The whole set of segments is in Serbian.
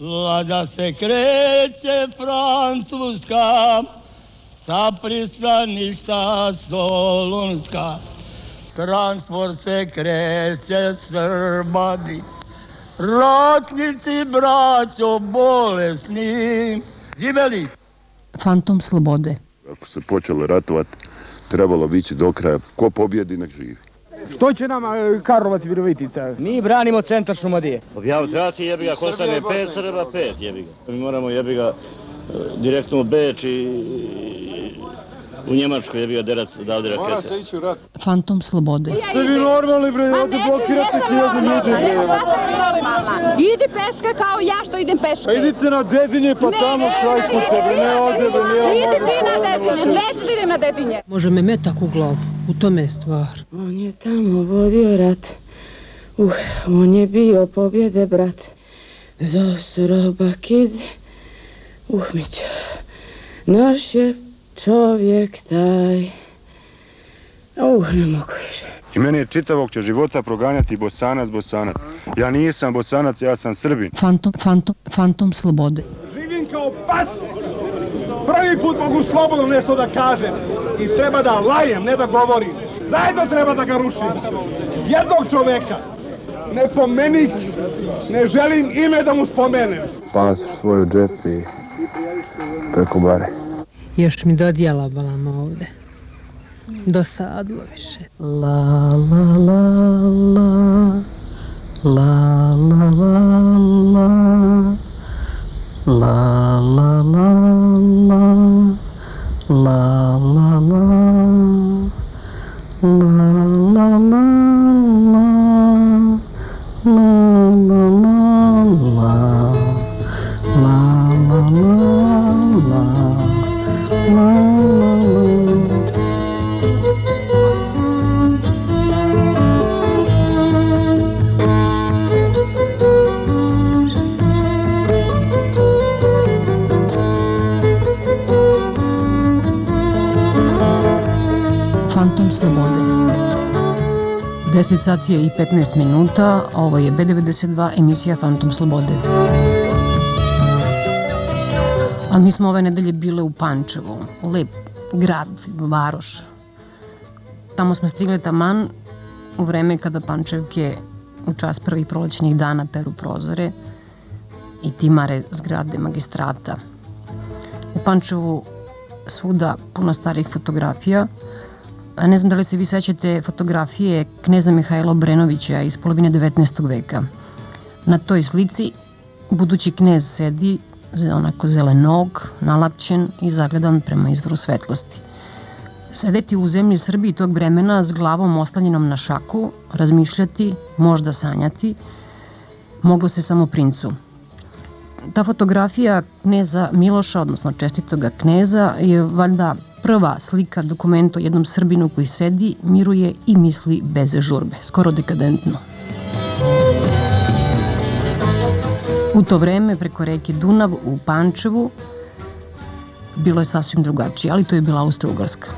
Lada se kreće Francuska, sa pristaništa Solunska. Transport se kreće Srbadi, ratnici braćo bolesni. Živeli! Fantom slobode. Ako se počelo ratovati, trebalo bići do kraja. Ko pobjedi, nek živi. Što će nam e, Karlovac Virovitica? Mi branimo centar Šumadije. Objavljati jebi ga, ko stane pet Srba, pet jebi ga. Mi moramo jebi ga e, direktno u Beč i u Njemačku jebi ga derat odavde rakete. Mora se ići u rat. Fantom slobode. Ste vi normalni bre, ovdje blokirate hiljadu ljudi bre. Idi peške kao ja što idem peške. Pa idite na dedinje pa tamo štrajkujte bre, ne ovdje bre, nije Idi ti na dedinje, neću da idem na dedinje. Može me metak u glavu, u tome je stvar. On je tamo vodio rat, uh, on je bio pobjede brat. Za sroba kid, uh, Mića, naš je čovjek taj. Uh, ne mogu više. I meni je čitavog će života proganjati bosanac, bosanac. Ja nisam bosanac, ja sam srbin. Fantom, fantom, fantom slobode. Živim kao pas. Prvi put mogu slobodno nešto da kažem. I treba da lajem, ne da govorim. Zajedno treba da ga rušim. Jednog čoveka. Ne pomenik. Ne želim ime da mu spomenem. Palac svoju džep i preko bare. Još mi dodjela balama ovde. Dosadlo više. La. La la La la. La la La la. La la La. La la La la 10 sati je i 15 minuta, ovo je B92 emisija Fantom slobode. A mi smo ove nedelje bile u Pančevu, lep grad, varoš. Tamo smo stigli taman u vreme kada Pančevke u čas prvih prolećnih dana peru prozore i timare zgrade magistrata. U Pančevu svuda puno starih fotografija, ne znam da li se vi sećate fotografije kneza Mihajla Obrenovića iz polovine 19. veka. Na toj slici budući knez sedi onako zelenog, nalakćen i zagledan prema izvoru svetlosti. Sedeti u zemlji Srbiji tog vremena s glavom oslanjenom na šaku, razmišljati, možda sanjati, moglo se samo princu. Ta fotografija kneza Miloša, odnosno čestitoga kneza, je valjda prva slika dokumenta o jednom Srbinu koji sedi, miruje i misli bez žurbe, skoro dekadentno. U to vreme preko reke Dunav u Pančevu bilo je sasvim drugačije, ali to je bila Austro-Ugarska.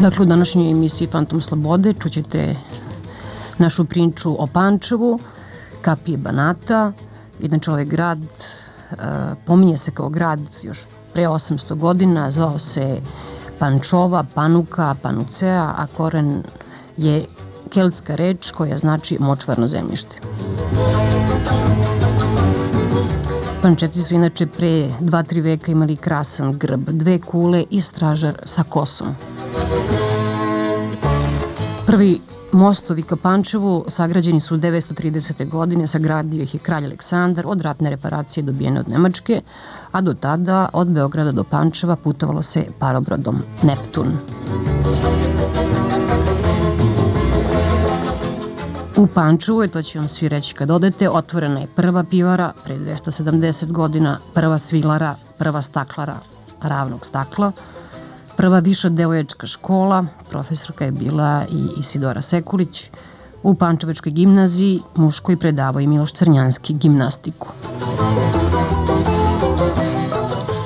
Dakle, u današnjoj emisiji Fantom Slobode čućete našu priču o Pančevu, kapije Banata, inače ovaj grad uh, pominje se kao grad još pre 800 godina, zvao se Pančova, Panuka, Panucea, a koren je keltska reč koja znači močvarno zemljište. Pančevci su inače pre 2-3 veka imali krasan grb, dve kule i stražar sa kosom. Prvi mostovi ka Pančevu sagrađeni su 930. godine, sagradio ih je kralj Aleksandar od ratne reparacije dobijene od Nemačke, a do tada od Beograda do Pančeva putovalo se parobrodom Neptun. U Pančevu je, to će vam svi reći kad odete, otvorena je prva pivara pre 270 godina, prva svilara, prva staklara ravnog stakla, prva viša devoječka škola, profesorka je bila i Isidora Sekulić, u Pančevačkoj gimnaziji muškoj predavao i Miloš Crnjanski gimnastiku.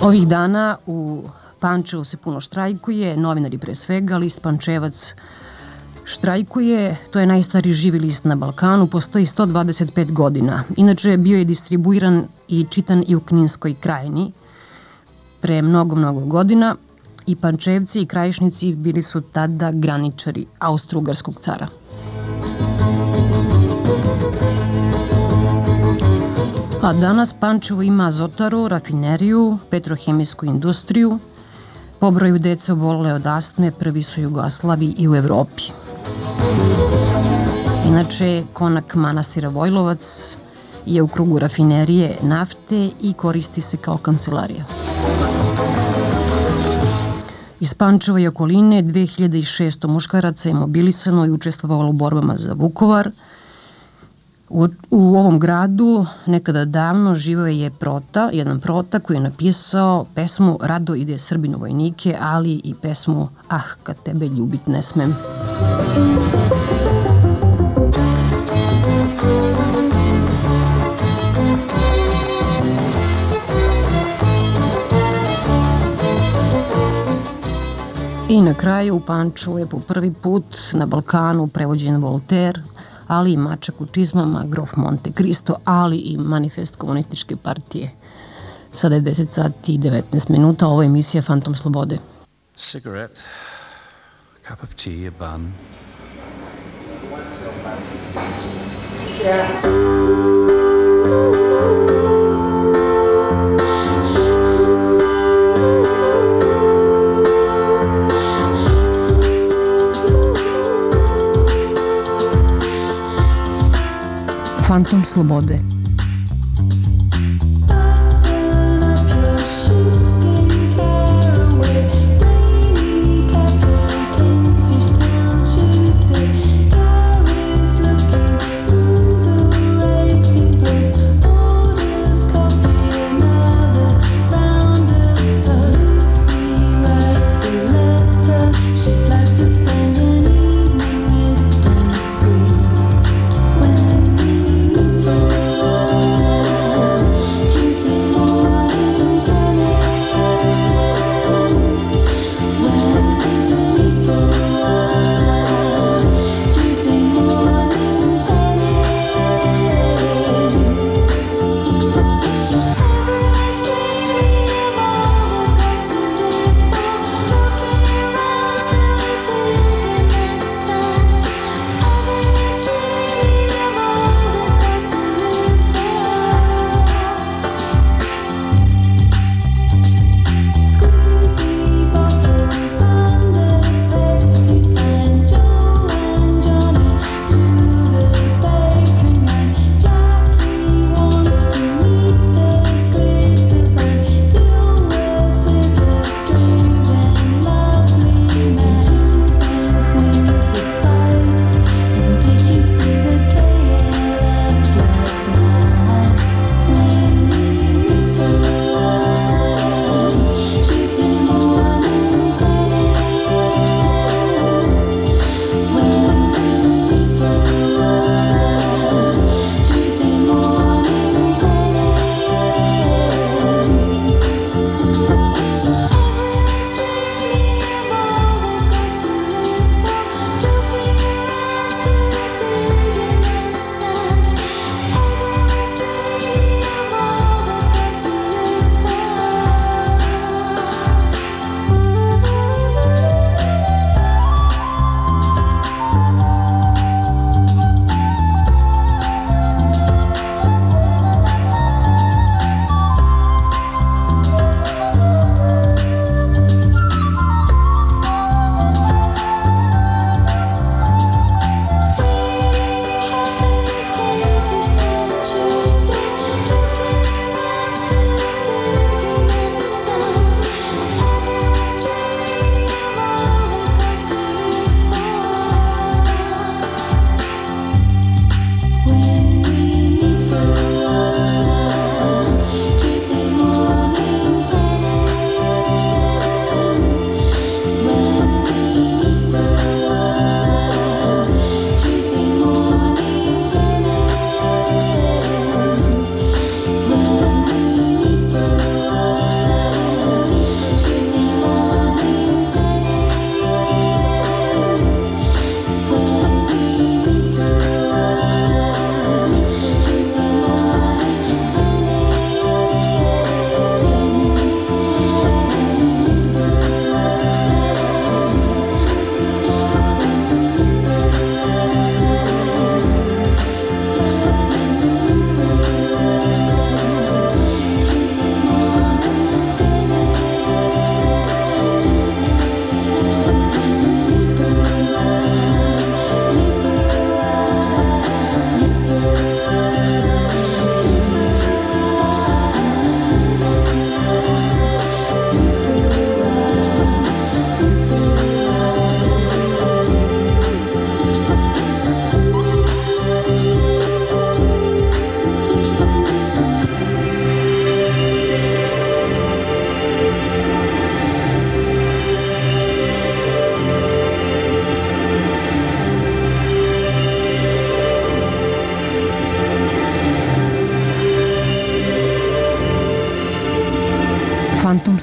Ovih dana u Pančevu se puno štrajkuje, novinari pre svega, list Pančevac Štrajkuje, to je najstariji živi list na Balkanu, postoji 125 godina. Inače, bio je distribuiran i čitan i u Kninskoj krajini pre mnogo, mnogo godina i Pančevci i Krajišnici bili su tada graničari Austro-Ugarskog cara. A danas Pančevo ima azotaru, rafineriju, petrohemijsku industriju, po broju dece obolele od astme prvi su Jugoslavi i u Evropi. Inače, konak manastira Vojlovac je u krugu rafinerije nafte i koristi se kao kancelarija. Iz Pančeva i okoline 2600 muškaraca je mobilisano i učestvovalo u borbama za Vukovar. U, u ovom gradu nekada davno živeo je Prota, jedan Prota koji je napisao pesmu Rado ide Srbinu vojnike, ali i pesmu Ah, kad tebe ljubit ne smem. I na kraju u Pančevu je po prvi put na Balkanu prevođen Voltaire, ali i Mačak u čizmama, Grof Monte Cristo, ali i manifest komunističke partije. Sada je 10 sati i 19 minuta, ovo je emisija Fantom Slobode. Cigarette, cup of tea, a bun. Fantom Slobode.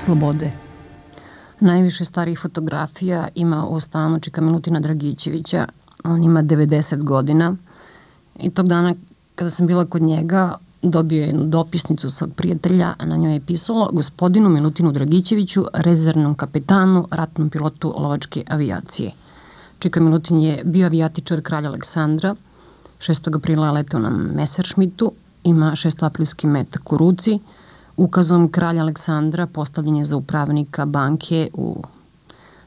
Slobode. Najviše starih fotografija ima u stanu Čika Milutina Dragićevića. On ima 90 godina i tog dana kada sam bila kod njega dobio je jednu dopisnicu svog prijatelja, a na njoj je pisalo gospodinu Milutinu Dragićeviću, rezervnom kapetanu, ratnom pilotu lovačke avijacije. Čika Milutin je bio avijatičar kralja Aleksandra, 6. aprila letao na Messerschmittu, ima 6. aprilski metak u ruci, ukazom kralja Aleksandra postavljen je za upravnika banke u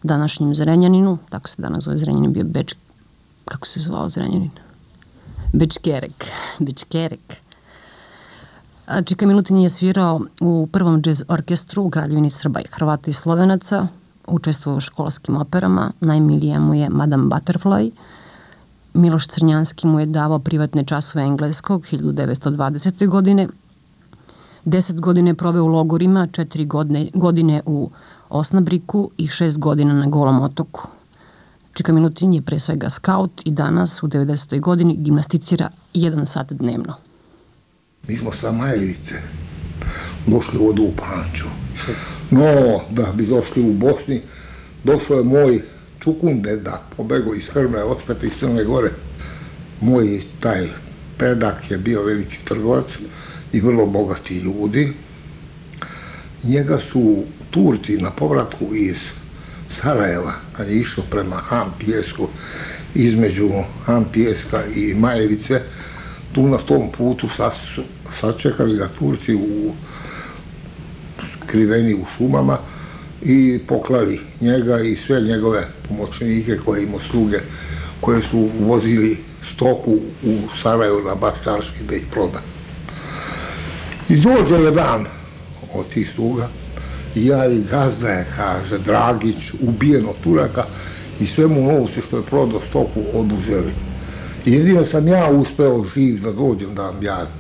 današnjem Zrenjaninu, tako se danas zove Zrenjanin, bio Beč, kako se zvao Zrenjanin? Bečkerek, Bečkerek. Čika Milutin je svirao u prvom džez orkestru u Kraljevini Srba i Hrvata i Slovenaca, učestvovao u školskim operama, najmilija mu je Madame Butterfly, Miloš Crnjanski mu je davao privatne časove engleskog 1920. godine, Deset godine proveo u logorima, četiri godine, godine u Osnabriku i šest godina na Golom otoku. Čika Minutin je pre svega skaut i danas u 90. godini gimnasticira jedan sat dnevno. Mi smo sa Majevice došli ovdje u Panču. No, da bi došli u Bosni, došao je moj Čukunde da pobego iz Hrme, ospet iz Crne Gore. Moj taj predak je bio veliki trgovac i vrlo bogati ljudi. Njega su Turci na povratku iz Sarajeva, kad je išao prema Hampijesku, između Hampijeska i Majevice, tu na tom putu sačekali ga Turci u skriveni u šumama i poklali njega i sve njegove pomoćnike koje imao sluge koje su vozili stoku u Sarajevo na Bastarski da ih proda. I dođe jedan od tih sluga i ja i gazda je, kaže, Dragić, ubijen od Turaka i sve mu novce što je prodao stoku oduzeli. I jedino sam ja uspeo živ da dođem da vam javim.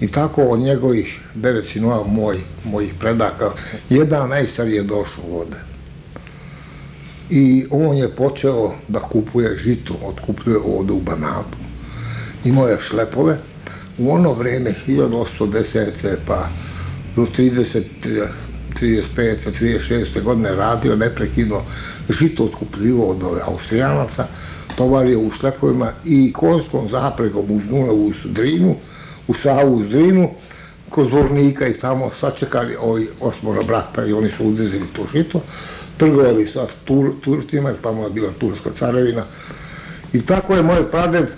I tako od njegovih devet sinova moj, mojih predaka, jedan najstariji je došao ovde. I on je počeo da kupuje žito, otkupuje ovde u Banatu. Imao je šlepove, u ono vreme 1810. pa do 30, 35. 36. godine radio neprekidno žito otkupljivo od ove Austrijanaca, tovario u šlepovima i konjskom zapregom uz Dunavu u Drinu, u Savu uz Drinu, kod zvornika i tamo sačekali ovi osmora brata i oni su udezili to žito, trgovali sa tur, Turcima, tamo je bila Turska carevina i tako je moj praded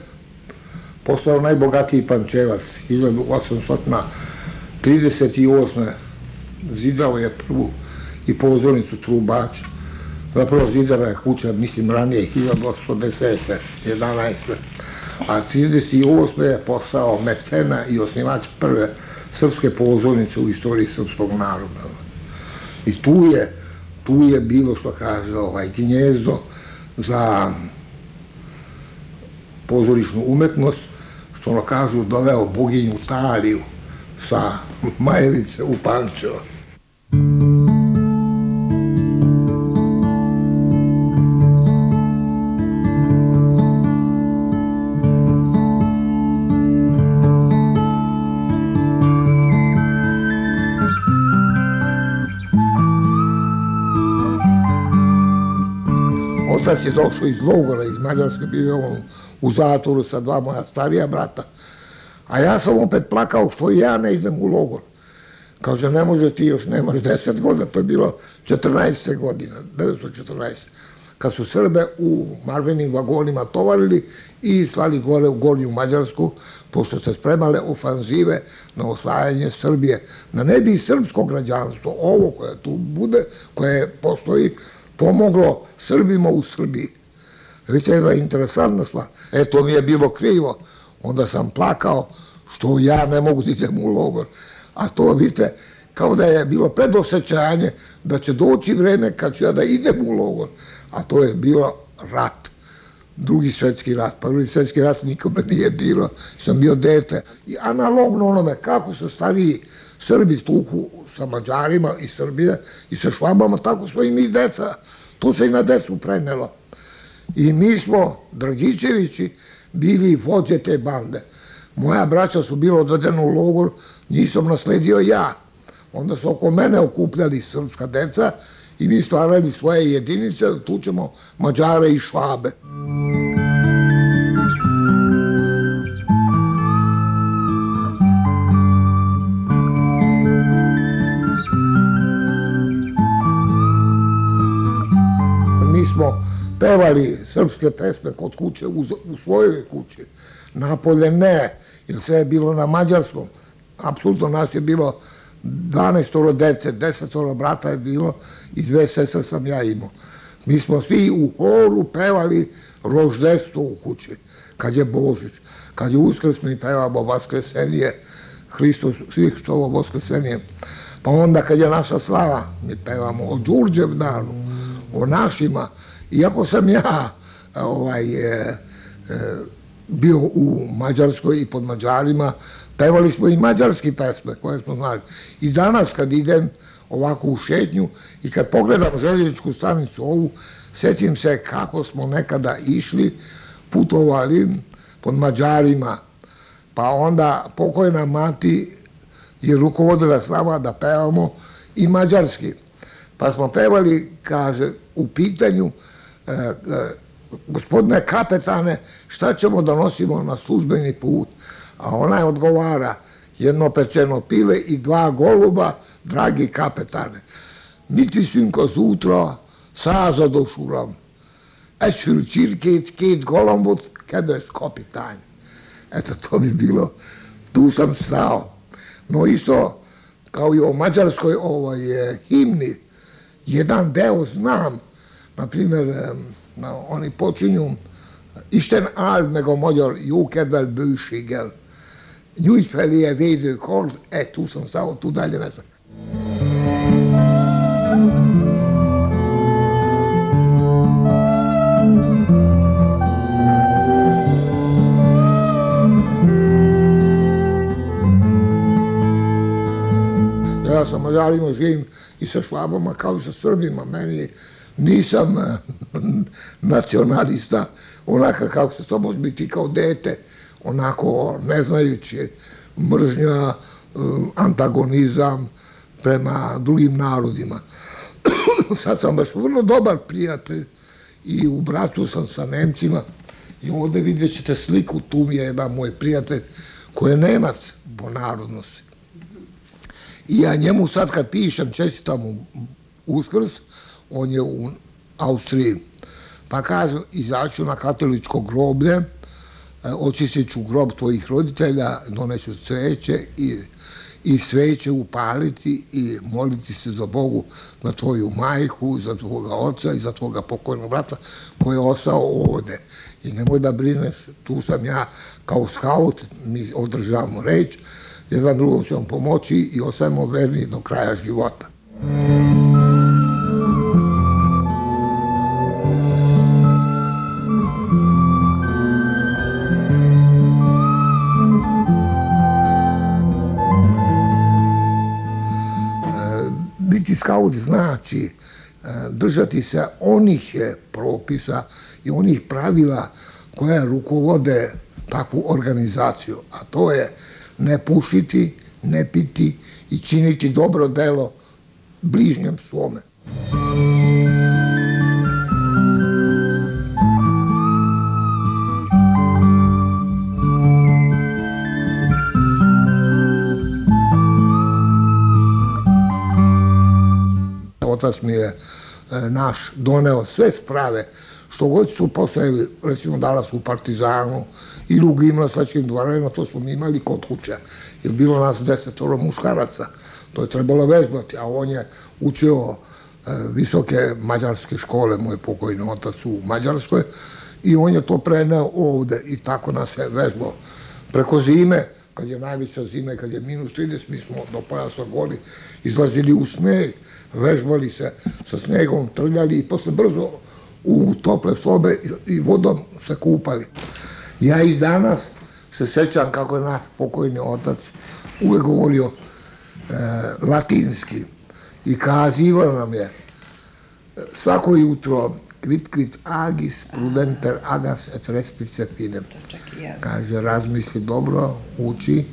postao najbogatiji pančevac, 1838. Zidao je prvu i pozornicu Trubač, zapravo zidana je kuća, mislim, ranije, 1810. 11. A 38. je postao mecena i osnivač prve srpske pozornice u istoriji srpskog naroda. I tu je, tu je bilo, što kaže, ovaj, gnjezdo za pozorišnu umetnost, što ono kažu, doveo boginju Taliju sa Majevice u Pančevo. Otac je došao iz logora, iz Mađarske, bio on u zatvoru sa dva moja starija brata. A ja sam opet plakao što ja ne idem u logor. Kaže, ne može ti još, nemaš deset godina, to je bilo 14. godina, 914. Kad su Srbe u marvenim vagonima tovarili i slali gore u Gornju Mađarsku, pošto se spremale ofanzive na osvajanje Srbije, da ne bi srpsko građanstvo, ovo koje tu bude, koje postoji, pomoglo Srbima u Srbiji. Vidite, jedna interesantna stvar. E, to mi je bilo krivo. Onda sam plakao što ja ne mogu da idem u logor. A to, vidite, kao da je bilo predosećanje da će doći vreme kad ću ja da idem u logor. A to je bilo rat. Drugi svetski rat. Prvi svetski rat nikome nije bilo. Sam bio dete. I analogno onome kako se stariji Srbi tuku sa Mađarima i Srbije i sa Švabama, tako smo i deca. To se i na decu prenelo. I mi smo, Dragićevići, bili vođe te bande. Moja braća su bilo odvedena u logor, nisam nasledio ja. onda su oko mene okupljali srpska deca i mi stvarali svoje jedinice, tu ćemo Mađare i Švabe. Mi pevali srpske pesme kod kuće, u, u svojoj kući. Napolje ne, jer sve je bilo na mađarskom. Apsolutno nas je bilo 12 dece, 10 brata je bilo i dve sestre sam ja imao. Mi smo svi u horu pevali roždestvo u kući, kad je Božić, kad je Uskrs mi pevamo Vaskresenije, Hristos, svih što ovo Vaskresenije. Pa onda kad je naša slava, mi pevamo o Đurđev danu, o našima. Iako sam ja ovaj, e, e, bio u Mađarskoj i pod Mađarima, pevali smo i mađarski pesme koje smo znali. I danas kad idem ovako u šetnju i kad pogledam željezničku stanicu ovu, setim se kako smo nekada išli, putovali pod Mađarima, pa onda pokojna mati je rukovodila s nama da pevamo i mađarski. Pa smo pevali, kaže, u pitanju, gospodine kapetane, šta ćemo da nosimo na službeni put? A ona odgovara, jedno pečeno pile i dva goluba, dragi kapetane. Niti synko zútra százados uram, egy csirkét, két galambot, kedves kapitány. Eto, to bi bilo, tu sam stao. No isto, kao i o mađarskoj ovaj, himni, jedan deo znam, na primjer, na, oni Isten áld meg a magyar jókedvel bőséggel. Nyújts felé a védőkard, egy túszon számot tud ellenezni. Ja sam Mađarima živim i sa Švabama kao i sa Srbima. Meni nisam nacionalista, onaka kako se to može biti kao dete, onako ne znajući mržnja, antagonizam prema drugim narodima. Sad sam baš vrlo dobar prijatelj i u bratu sam sa Nemcima i ovde vidjet ćete sliku, tu mi je jedan moj prijatelj koji je Nemac po narodnosti. I ja njemu sad kad pišem, čestitam mu uskrs, on je u Austriji. Pa kažu, izaću na katoličko groblje, e, očistit ću grob tvojih roditelja, doneću cveće i, i sveće upaliti i moliti se za Bogu na tvoju majku, za tvoga oca i za tvoga pokojnog brata koji je ostao ovde. I nemoj da brineš, tu sam ja kao skaut, mi održavamo reč, jedan drugom ćemo pomoći i ostajemo verni do kraja života. biti skaut znači držati se onih propisa i onih pravila koje rukovode takvu organizaciju, a to je ne pušiti, ne piti i činiti dobro delo bližnjem svome. Otac mi je naš doneo sve sprave što god su postojali, recimo danas u Partizanu ili u gimnastačkim dvoranima, to smo mi imali kod kuće. Jer bilo nas desetoro muškaraca, to je trebalo vežbati, a on je učio visoke mađarske škole, moj pokojni otac u Mađarskoj, i on je to preneo ovde i tako nas je vežbao. Preko zime, kad je najveća zima i kad je minus 30, mi smo do pojasa goli izlazili u sneg, vežbali se sa snegom, trljali i posle brzo u tople sobe i vodom se kupali. Ja i danas se sećam kako je naš pokojni otac uvek govorio e, latinski i kazivao nam je svako jutro quid quid agis prudenter agas et respice finem. Kaže, razmisli dobro, uči,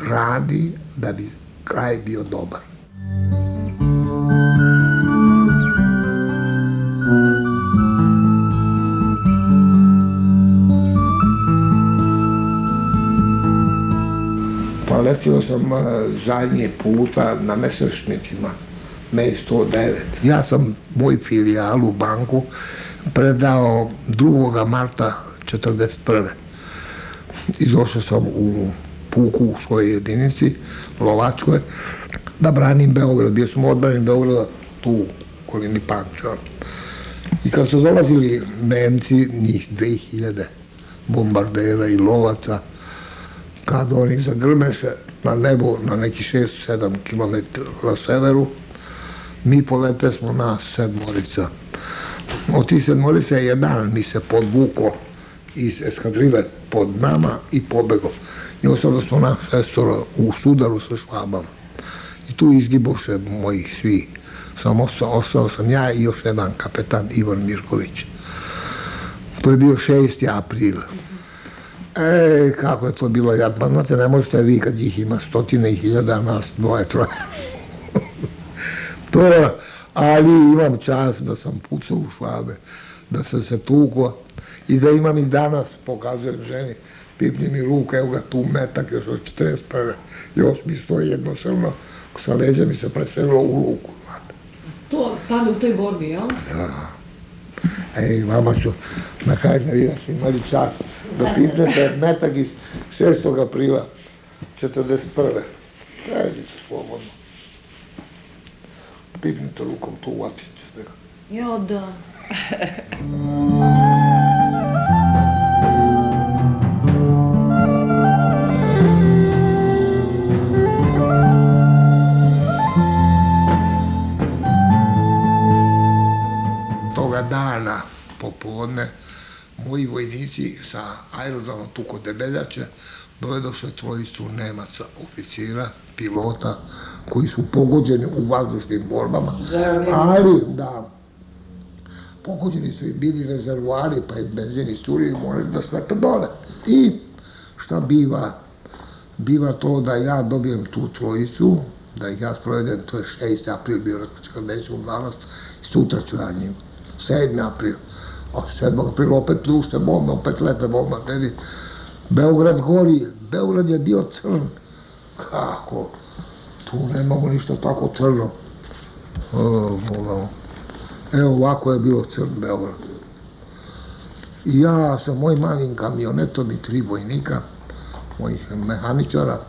radi da bi kraj bio dobar. Pa letio sam a, zadnji puta na mesečnicima, me 109. Ja sam moj filijal u banku predao 2. marta 41. I došao sam u puku u svojoj jedinici, Lovačkoj, da branim Beograd. Bio sam odbranim Beograda tu u kolini Pančeva. I kad su dolazili Nemci, njih 2000 bombardera i lovaca, kad oni zagrme se na nebo na neki 6-7 km na severu, mi polete smo nas sedmorica. Od tih sedmorica je jedan mi se podvuko iz eskadrile pod nama i pobego. I ostalo smo na šestora u sudaru sa švabama. I tu izgiboše moji svi. Sam ostao, ostao sam ja i još jedan kapetan Ivan Mirković. To je bio 6. april. E, kako je to bilo jadno. Znate, ne možete vi kad ih ima stotine i hiljada, nas dvoje, troje. to ali imam čas da sam pucao u švabe, da sam se tukao i da imam i danas, pokazujem ženi, pipni mi ruka, evo ga tu metak još od 41. Još mi stoji jedno crno, sa leđa mi se preselilo u ruku. Znate. To tada u toj borbi, jel? Da. Ej, vama su, na kažem vi da ste imali čas da pipnete metak iz 6. aprila 41. Sredite slobodno. Pipnite rukom tu u aticu. Jo, da. moji vojnici sa aerodroma tu kod Debeljače dovedoše trojicu Nemaca, oficira, pilota, koji su pogođeni u vazdušnim borbama, ali da, pogođeni su i bili rezervoari, pa je benzin iscurio i morali da slete dole. I šta biva? Biva to da ja dobijem tu trojicu, da ih ja sprovedem, to je 6. april, bio rekao 40 danas, i sutra ću ja njim. 7. april. A 7. aprila opet pljušte bombe, opet lete bombarderi. Beograd gori, Beograd je bio crn. Kako? Tu nemamo ništa tako crno. Evo ovako je bilo crn Beograd. I ja sa mojim malim kamionetom i tri vojnika, mojih mehaničara,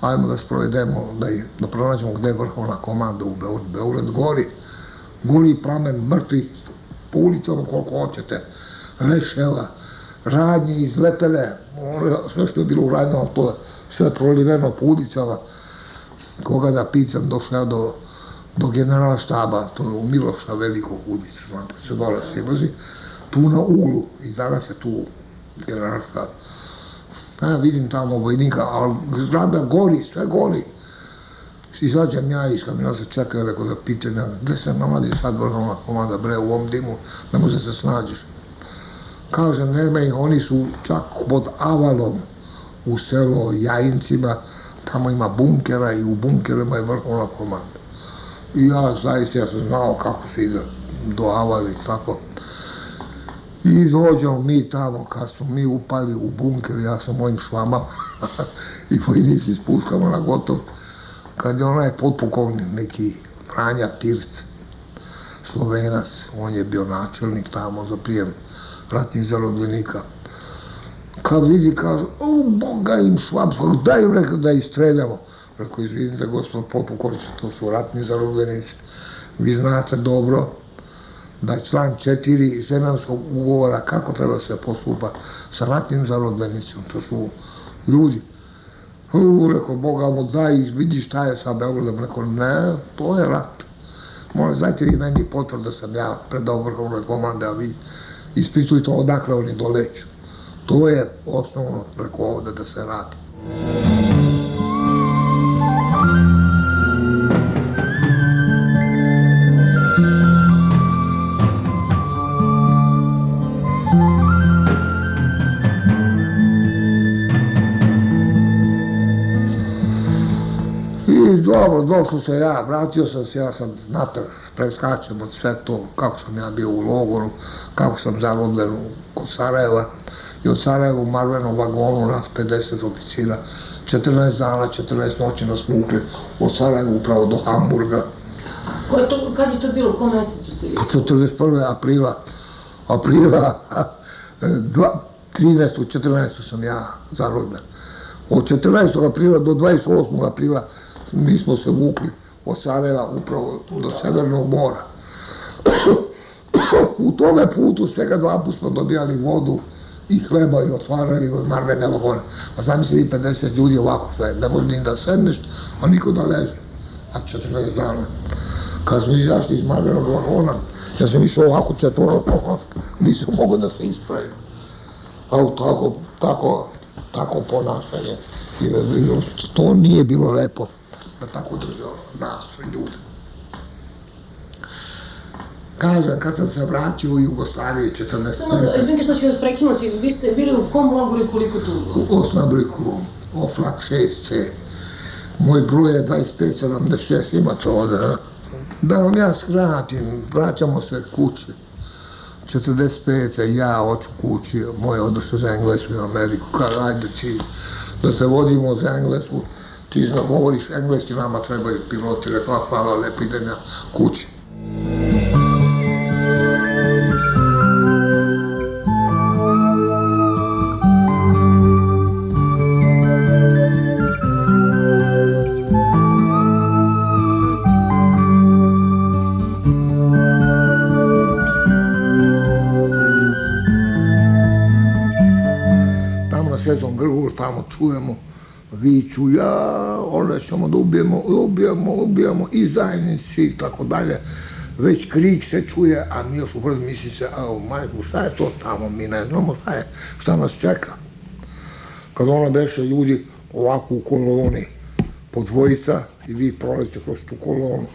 ajmo da sprovedemo, da, da pronađemo gde je vrhovna komanda u Beograd. Beograd gori, gori plamen mrtvi po ulicama koliko hoćete, leševa, radnje izletele, sve što je bilo urađeno, to sve proliveno po ulicama. Koga da pitam, došao ja do, do generala štaba, to je u Miloša velikog ulica, znate, se dole silazi, tu na uglu, i danas je tu general štab. Ja vidim tamo vojnika, ali zgrada gori, sve gori. Izađem ja iz kamionata, čekaj, rekao da pitam ja, gde se nalazi sad vrhovna komanda, bre, u ovom dimu, ne može se snađeš. Kaže, nema ih, oni su čak pod Avalom u selo Jajincima, tamo ima bunkera i u bunkerima je vrhovna komanda. I ja zaista, ja sam znao kako se ide do Avali, tako. I dođemo mi tamo, kad smo mi upali u bunker, ja sa mojim švamama i vojnici spuškamo na gotov, kad je onaj potpukovnik, neki Franja Pirc, Slovenac, on je bio načelnik tamo za prijem ratnih zarobljenika. Kad vidi, kaže, o, Boga im švapskog, daj im rekao da ih streljamo. Rekao, izvinite, gospod potpukovniče, to su ratni zarobljenici. Vi znate dobro da član 4 ženamskog ugovora kako treba se postupa sa ratnim zarobljenicima, to su ljudi. Rekao, Boga mu daj, vidi šta je sa Beogradom. Rekao, ne, to je rat. Molim, dajte vi meni potvrdu da sam ja predao vrhovnoj komande, a vi ispitujte odakle oni doleću. To je osnovno preko ovde da se radi. Došlo se ja, vratio sam se, ja sam natrag, preskačem od sve to, kako sam ja bio u logoru, kako sam zarobljen kod Sarajeva i od Sarajeva u Marvenom vagonu nas 50 oficira 14 dana, 14 noći nas vukli od Sarajeva upravo do Hamburga. Ko je to, kad je to bilo, u kom mesecu ste vi? Po 41. aprila, aprila, dva, 13. 14. sam ja zarobljen. Od 14. aprila do 28. aprila mi smo se vukli od Sarajeva upravo do Severnog mora. u tome putu svega dva put smo dobijali vodu i hleba i otvarali marvene vagone. A zamisli vi 50 ljudi ovako sve, ne može ni da sedneš, a niko da leže. A 14 dana. Kad smo izašli iz marvenog vagona, ja sam išao ovako četvoro, nisam mogao da se ispravim. Ali tako, tako, tako ponašanje. To nije bilo lepo da tako držao nas ljude. Kažem, kad sam se vratio u Jugoslaviju 14. Samo, izvinite što ću vas prekinuti, vi ste bili u kom logoru i koliko tu? U Osnabriku, Oflak 6C. Moj broj je 2576, ima to ovde. Da vam ja skratim, vraćamo se kući. 45. ja hoću kući, moj odošao za Englesku i Ameriku, kada ajde ti da se vodimo za Englesku, ti govoriš engleski, nama trebaju piloti, rekla hvala, lepi idem ja kući. Tamo na Svetom grgu, tamo čujemo viču, ja, one ćemo da ubijemo, ubijemo, ubijemo, izdajnici i tako dalje. Već krik se čuje, a mi još u brdu misli se, a majku, šta je to tamo, mi ne znamo šta je, šta nas čeka. Kad ona beše ljudi ovako u koloni, po dvojica i vi prolazite kroz tu kolonu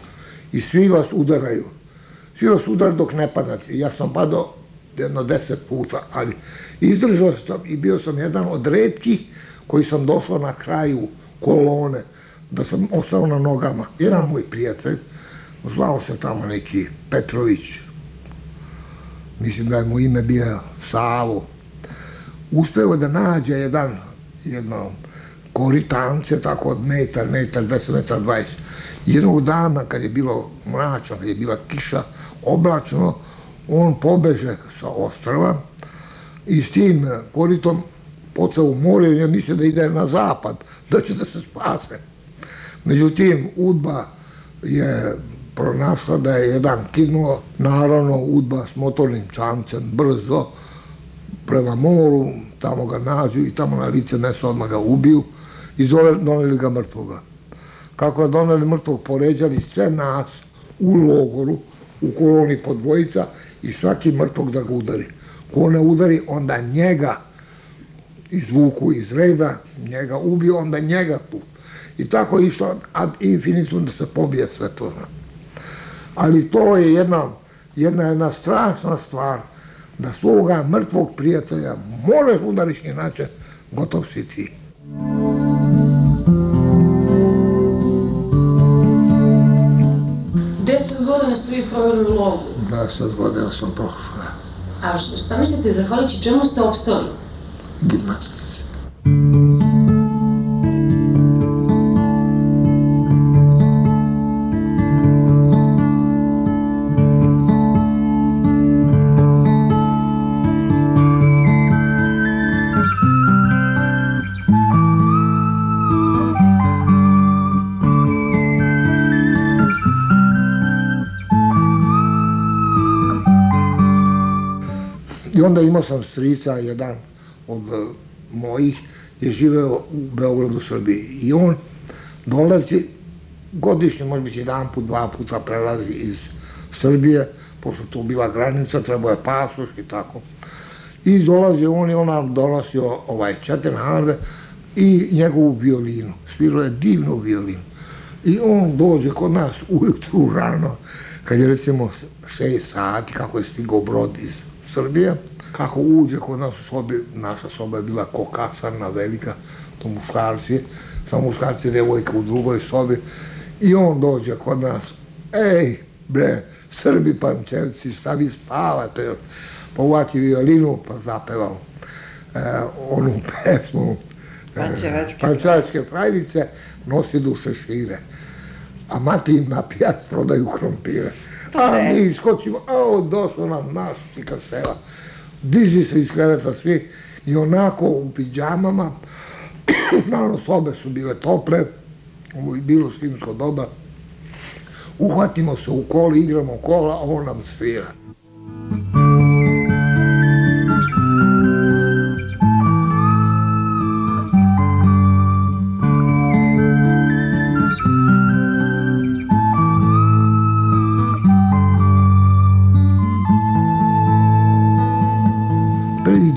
i svi vas udaraju. Svi vas udaraju dok ne padate. Ja sam padao jedno deset puta, ali izdržao sam i bio sam jedan od redkih koji sam došao na kraju kolone, da sam ostao na nogama. Jedan moj prijatelj, zvao se tamo neki Petrović, mislim da je mu ime bio Savo, uspeo da nađe jedan, jedno koritance, tako od metar, metar, deset, metar, dvajest. Jednog dana, kad je bilo mračno, kad je bila kiša, oblačno, on pobeže sa ostrava i s tim koritom počeo u more, jer mislio da ide na zapad, da će da se spase. Međutim, Udba je pronašla da je jedan kinuo, naravno Udba s motornim čamcem, brzo, prema moru, tamo ga nađu i tamo na lice mesto odmah ga ubiju i zove, doneli ga mrtvoga. Kako je doneli mrtvog, poređali sve nas u logoru, u koloni po dvojica i svaki mrtvog da ga udari. Ko ne udari, onda njega izvuku iz reda, njega ubiju, onda njega tu. I tako je išlo ad infinitum da se pobije sve to. Ali to je jedna, jedna, jedna strašna stvar, da svoga mrtvog prijatelja možeš udariš, inače gotov si ti. Deset godina ste vi proveli u logu. Deset godina sam prošao. A šta mislite, zahvaljujući čemu ste opstali? Gimnastici. I onda imao sam strica, jedan od eh, mojih je živeo u Beogradu, Srbiji. I on dolazi godišnje, može biti jedan put, dva puta prelazi iz Srbije, pošto tu bila granica, trebao je pasoš i tako. I dolazi on i on nam donosio ovaj Četenharde i njegovu violinu. Svirao je divnu violinu. I on dođe kod nas ujutru rano, kad je recimo šest sati, kako je stigao brod iz Srbije, kako uđe kod nas u sobi, naša soba je bila ko kasarna velika, to muškarci, sa muškarci devojka u drugoj sobi, i on dođe kod nas, ej, bre, Srbi pančevci, šta vi spavate, pa uvati violinu, pa zapevao e, onu pesmu, Pančevačke. Pančevačke frajnice nosi duše šire. A mati im na pijac prodaju krompire. A mi iskočimo, a došlo nam naš čika sela. Diži se iz kreveta svi i onako u pidžamama, naravno sobe su bile tople, ovo je bilo zimsko doba, uhvatimo se u koli, igramo kola, on nam svira. Prvi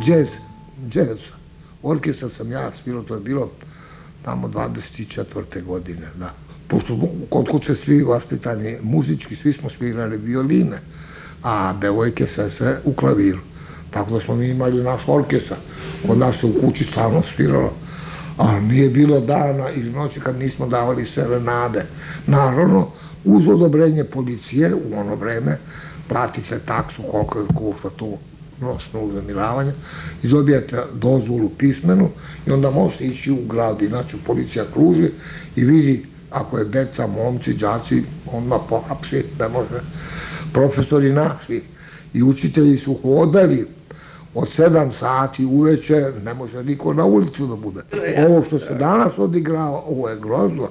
džez, džez, orkestar sam ja svirao, to je bilo tamo 24. godine, da. Pošto kod kuće svi vaspitani muzički, svi smo svirali violine, a devojke se sve u klaviru. Tako da smo mi imali naš orkestar. Kod nas se u kući stalno sviralo. A nije bilo dana ili noći kad nismo davali serenade. Naravno, uz odobrenje policije u ono vreme, platite taksu koliko košta tu noćno uznemiravanje i dobijete dozvolu pismenu i onda možete ići u grad, inače policija kruži i vidi ako je deca, momci, đaci, odmah pohapsi, ne može. Profesori naši i učitelji su hodali od 7 sati uveče, ne može niko na ulicu da bude. Ovo što se danas odigrava, ovo je grozno.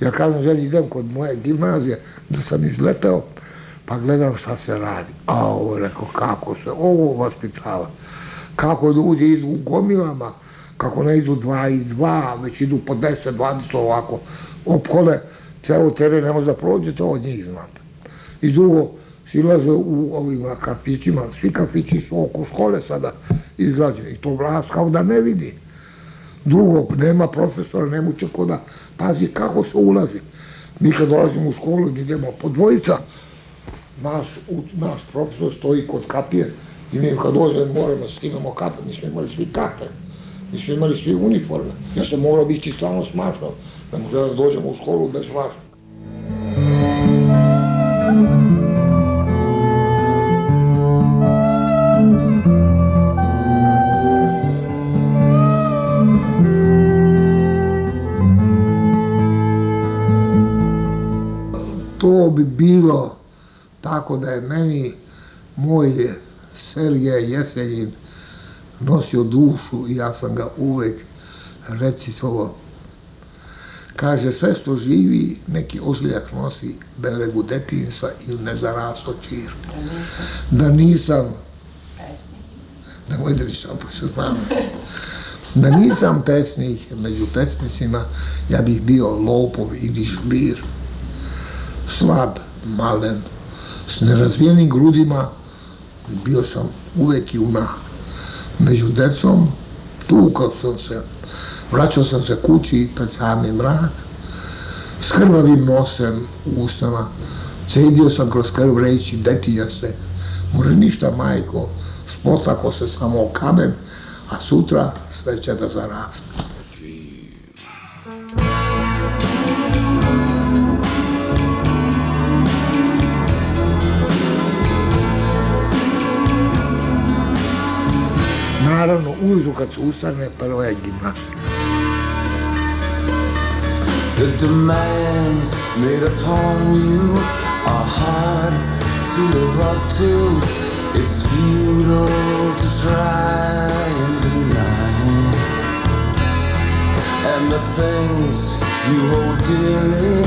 Ja kažem, želi, idem kod moje gimnazije, da sam izletao, pa gledam šta se radi. A ovo, rekao, kako se ovo vaspitava. Kako ljudi idu u gomilama, kako ne idu dva i dva, već idu po 10, 20 ovako, opkole ceo teren, ne može da prođete od njih, znate. I drugo, silaze u ovim kafićima, svi kafići su oko škole sada izgrađeni i to vlast kao da ne vidi. Drugo, nema profesora, nema uče ko da pazi kako se ulazi. Mi kad dolazimo u školu idemo po dvojica, naš, naš profesor stoji kod kapije i mi kad dođemo moramo da skinemo kape, mi smo imali svi kape, mi smo imali svi uniforme. Ja sam morao biti stvarno smašno, ne može da dođemo u školu bez mašta. To bi bilo tako da je meni moj Sergej Jesenjin nosio dušu i ja sam ga uvek recitovao. Kaže, sve što živi, neki ožiljak nosi belegu detinstva ili nezarasto čir. Da nisam... Nemoj da mi šapu se znam. Da nisam pesnik, među pesnicima, ja bih bio lopov ili žbir. Slab, malen, s nerazvijenim grudima, bio sam uvek junak. Među decom tukao sam se, vraćao sam se kući pred sami mrak, s krvavim nosem u usnama, cedio sam kroz krv reći, detijaste, može ništa majko, spotako se samo o kamen, a sutra sve će da zaraste. Naravno, ujutru kad se ustane, prva je gimnastika. The demands made upon you are hard to live up to. It's futile to try and deny. And the things you hold dearly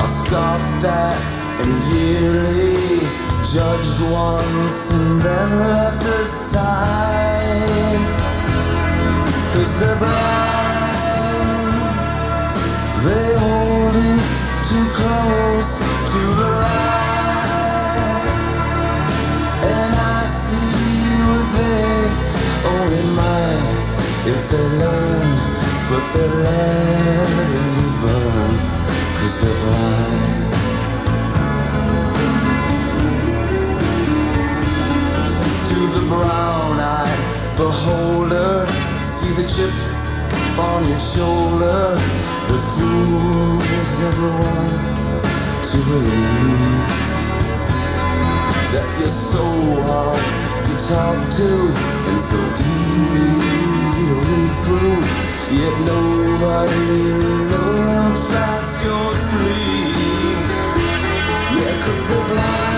are scoffed at and yearly judged once and then left aside. Cause they're blind, they hold you too close to the light. And I see what they only might if they learn, but they're letting you burn. Cause they're blind. Brown-eyed beholder sees a chip on your shoulder that fools everyone to believe that you're so hard to talk to and so easy to read through Yet nobody looks past your sleep. Yeah, cause they're blind.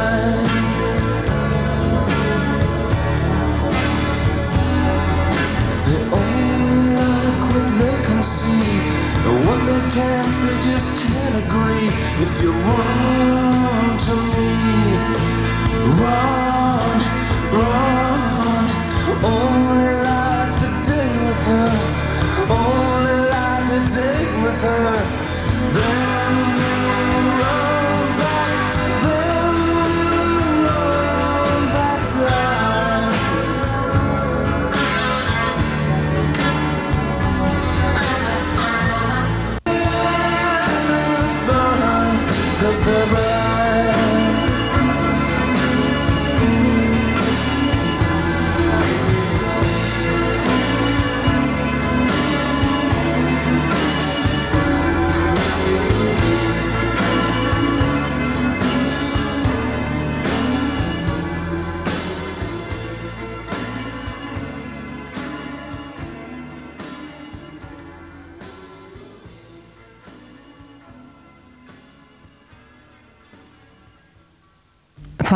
If you run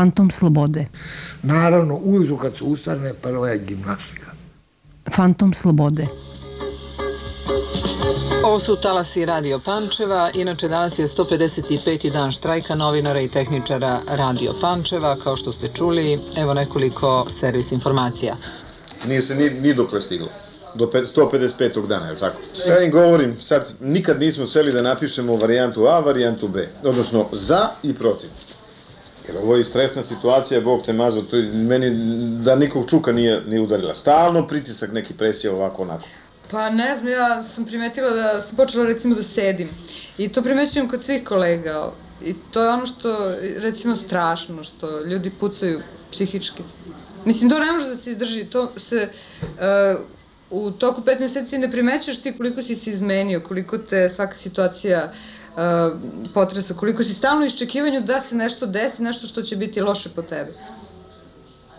Fantom slobode. Naravno, ujutru kad se ustane, prva je gimnastika. Fantom slobode. Ovo su talasi Radio Pančeva, inače danas je 155. dan štrajka novinara i tehničara Radio Pančeva, kao što ste čuli, evo nekoliko servis informacija. Nije se ni, ni dokle stiglo. Do pe- 155. dana, je li tako? Ja im govorim, sad nikad nismo seli da napišemo varijantu A, varijantu B. Odnosno, za i protiv. Jer ovo je stresna situacija, Bog te mazo, to je meni da nikog čuka nije, nije udarila. Stalno pritisak, neki presija ovako onako. Pa ne znam, ja sam primetila da sam počela recimo da sedim. I to primećujem kod svih kolega. I to je ono što, recimo, strašno, što ljudi pucaju psihički. Mislim, to ne može da se izdrži. To se, uh, u toku pet meseci ne primećuješ ti koliko si se izmenio, koliko te svaka situacija uh, potresa, koliko si stalno u iščekivanju da se nešto desi, nešto što će biti loše po tebi.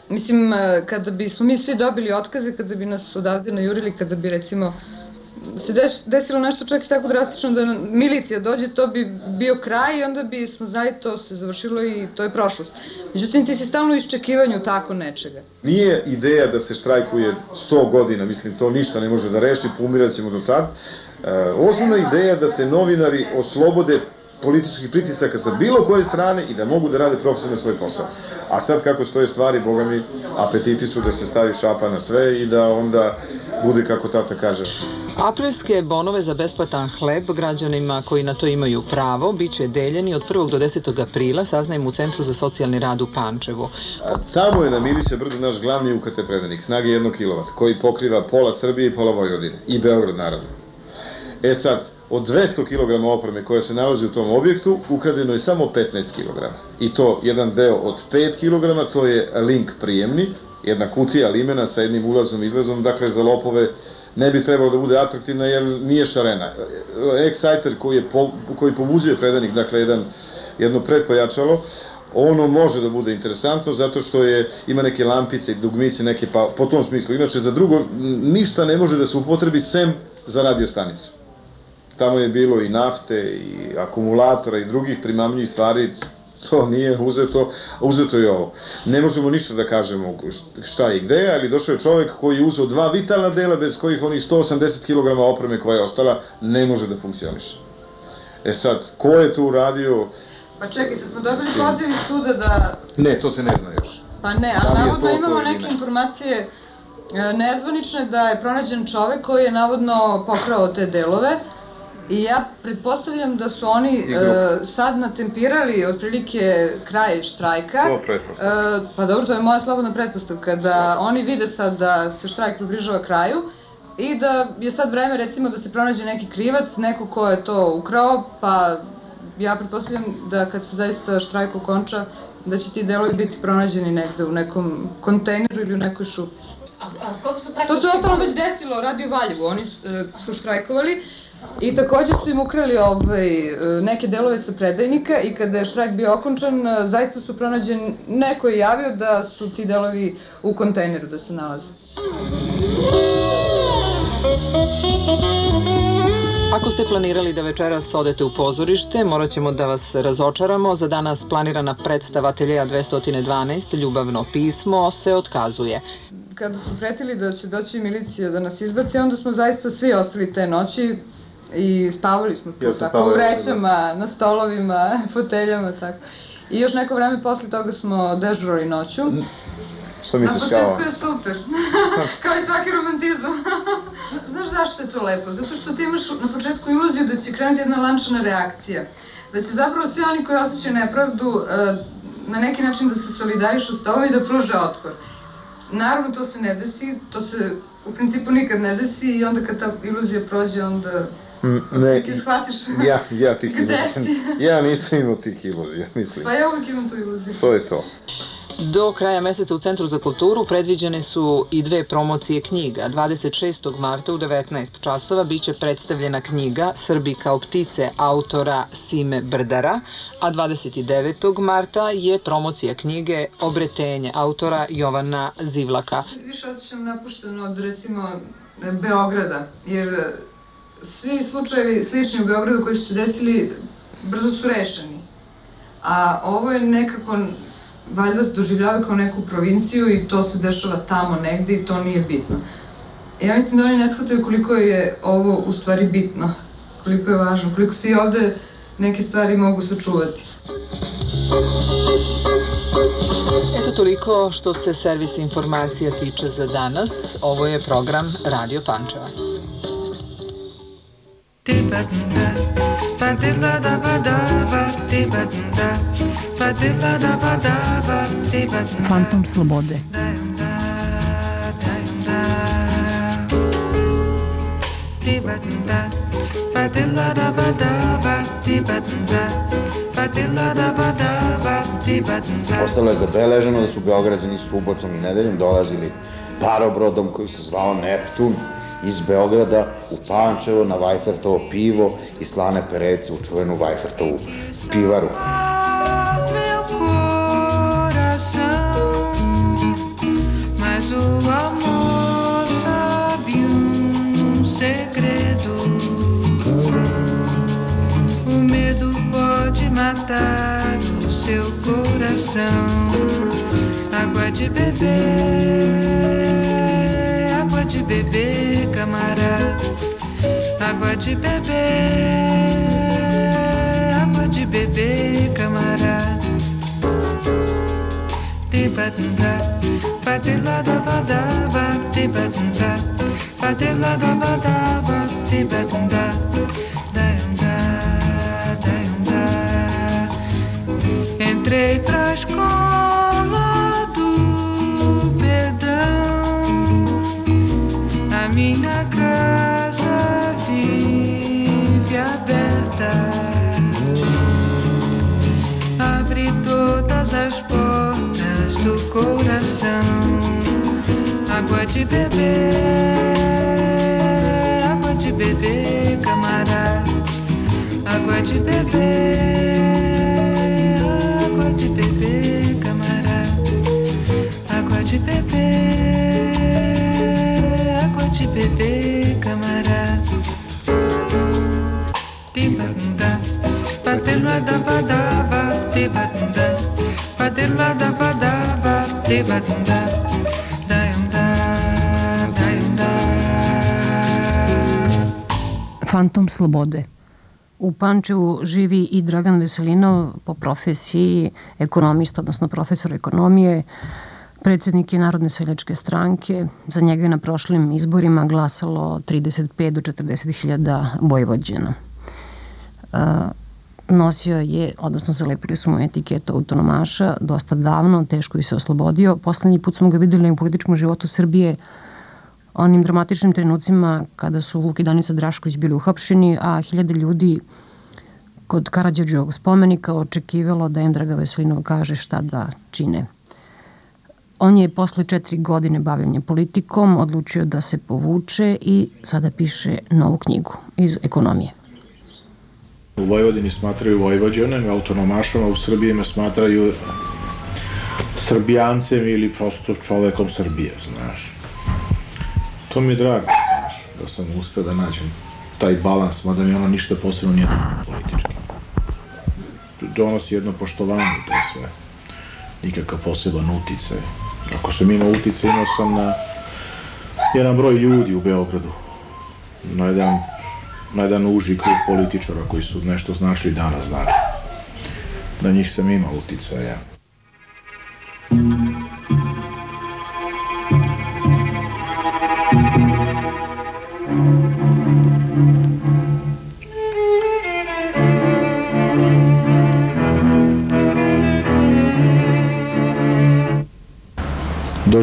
Mislim, e, kada bismo mi svi dobili otkaze, kada bi nas odavde najurili, kada bi recimo se desilo nešto čak i tako drastično da milicija dođe, to bi bio kraj i onda bi smo znali to se završilo i to je prošlost. Međutim, ti si stalno u iščekivanju tako nečega. Nije ideja da se štrajkuje 100 godina, mislim, to ništa ne može da reši, pomirat ćemo do tad. E, osnovna ideja je da se novinari oslobode političkih pritisaka sa bilo koje strane i da mogu da rade profesionalno svoj posao. A sad kako stoje stvari, boga mi, apetiti su da se stavi šapa na sve i da onda bude kako tata kaže. Aprilske bonove za besplatan hleb građanima koji na to imaju pravo biće deljeni od 1. do 10. aprila, saznajemo u Centru za socijalni rad u Pančevu. A tamo je na Miliće brdu naš glavni UKT predanik, snage 1 kW, koji pokriva pola Srbije i pola Vojvodine. I Beograd, naravno. E sad, od 200 kg opreme koja se nalazi u tom objektu, ukradeno je samo 15 kg. I to jedan deo od 5 kg, to je link prijemni, jedna kutija limena sa jednim ulazom i izlazom, dakle za lopove ne bi trebalo da bude atraktivna jer nije šarena. Exciter koji, je po, koji pobuđuje predanik, dakle jedan, jedno predpojačalo, ono može da bude interesantno zato što je ima neke lampice i dugmice neke pa po tom smislu. Inače za drugo ništa ne može da se upotrebi sem za radiostanicu. Tamo je bilo i nafte i akumulatora i drugih primamljivih stvari, to nije uzeto, uzeto je ovo. Ne možemo ništa da kažemo šta i gde, ali došao je čovek koji je uzeo dva vitalna dela bez kojih onih 180 kg opreme koja je ostala ne može da funkcioniše. E sad, ko je to uradio? Pa čekaj, sad smo dobili poziv iz suda da... Ne, to se ne zna još. Pa ne, Da ali li je navodno imamo neke ne? informacije e, nezvanične da je pronađen čovek koji je navodno pokrao te delove i ja pretpostavljam da su oni e, sad natempirali otprilike kraj štrajka. To pretpostavljam. E, pa dobro, to je moja slobodna pretpostavka, da oni vide sad da se štrajk približava kraju i da je sad vreme recimo da se pronađe neki krivac, neko ko je to ukrao, pa ja pretpostavljam da kad se zaista štrajk okonča, da će ti delovi biti pronađeni negde u nekom kontejneru ili u nekoj šupi. Koliko su To se ostalo već desilo, radio Valjevu, oni su, e, su štrajkovali i takođe su im ukrali ovaj, neke delove sa predajnika i kada je štrajk bio okončan, zaista su pronađeni, neko je javio da su ti delovi u kontejneru da se nalaze. Ako ste planirali da večeras odete u pozorište, morat ćemo da vas razočaramo. Za danas planirana predstava Ateljeja 212, Ljubavno pismo, se otkazuje. Kada su pretili da će doći milicija da nas izbaci, onda smo zaista svi ostali te noći i spavali smo tu, Ja tako, u spavao, vrećama, na stolovima, foteljama, tako. I još neko vreme posle toga smo dežurali noću. Što Na misliš početku kao? je super, kao i svaki romantizam. Znaš zašto je to lepo? Zato što ti imaš na početku iluziju da će krenuti jedna lančana reakcija. Da će zapravo svi oni koji osjećaju nepravdu e, na neki način da se solidarišu s tobom i da pruže otpor. Naravno, to se ne desi, to se u principu nikad ne desi i onda kad ta iluzija prođe, onda Ne, ti shvatiš ja, ja tih gde iluzija, si. ja nisam imao tih iluzija, mislim. Pa ja uvijek imam tu iluziju. To je to. Do kraja meseca u Centru za kulturu predviđene su i dve promocije knjiga. 26. marta u 19 časova biće predstavljena knjiga Srbi kao ptice autora Sime Brdara, a 29. marta je promocija knjige Obretenje autora Jovana Zivlaka. Više osjećam napušteno od, recimo, Beograda, jer svi slučajevi slični u Beogradu koji su se desili brzo su rešeni. A ovo je nekako, valjda se doživljava kao neku provinciju i to se dešava tamo negde i to nije bitno. Ja mislim da oni ne shvataju koliko je ovo u stvari bitno, koliko je važno, koliko se i ovde neke stvari mogu sačuvati. Eto toliko što se servis informacija tiče za danas. Ovo je program Radio Pančeva. Fantom slobode. Ostalo je zabeleženo da su Beograđani subotom i nedeljom dolazili parobrodom koji se zvao Neptun iz Beograda u Pančevo na Vajfertovo pivo i slane perece u čuvenu Vajfertovu pivaru. matar o seu coração. Água de beber, de beber, camarada. Água de beber, água de beber, camarada. Te batunda, bate lá da badaba, te batunda, bate lá da badaba, te batunda. Entrei pra de beber, água de beber, camarada. Água de beber, água de beber, camarada. Água de beber, água de beber, camarada. Tibanda, batela da badaba, tibanda, batela da badaba, tibanda, Fantom slobode. U Pančevu živi i Dragan Veselinov po profesiji ekonomista, odnosno profesor ekonomije, predsednik je Narodne seljačke stranke. Za njega je na prošlim izborima glasalo 35 do 40 hiljada Vojvođana. Uh, nosio je, odnosno zalepili su mu etiketu autonomaša dosta davno, teško je se oslobodio. Poslednji put smo ga videli u političkom životu Srbije onim dramatičnim trenucima kada su Vuk i Danica Drašković bili uhapšeni, a hiljade ljudi kod Karadžođevog spomenika očekivalo da im Draga Veselinov kaže šta da čine. On je posle četiri godine bavljanja politikom odlučio da se povuče i sada piše novu knjigu iz ekonomije. U Vojvodini smatraju Vojvođanem, autonomašom, a u Srbiji me smatraju Srbijancem ili prosto čovekom Srbije, znaš. To mi je drago, znaš, da sam uspeo da nađem taj balans, mada mi ono ništa posebno nije politički. Donosi jedno poštovanje, to je sve. Nikakav poseban uticaj. Ako sam imao uticaj, imao sam na jedan broj ljudi u Beogradu. Na jedan, na jedan uži krug političara koji su nešto značili danas znači. Na njih sam imao uticaja.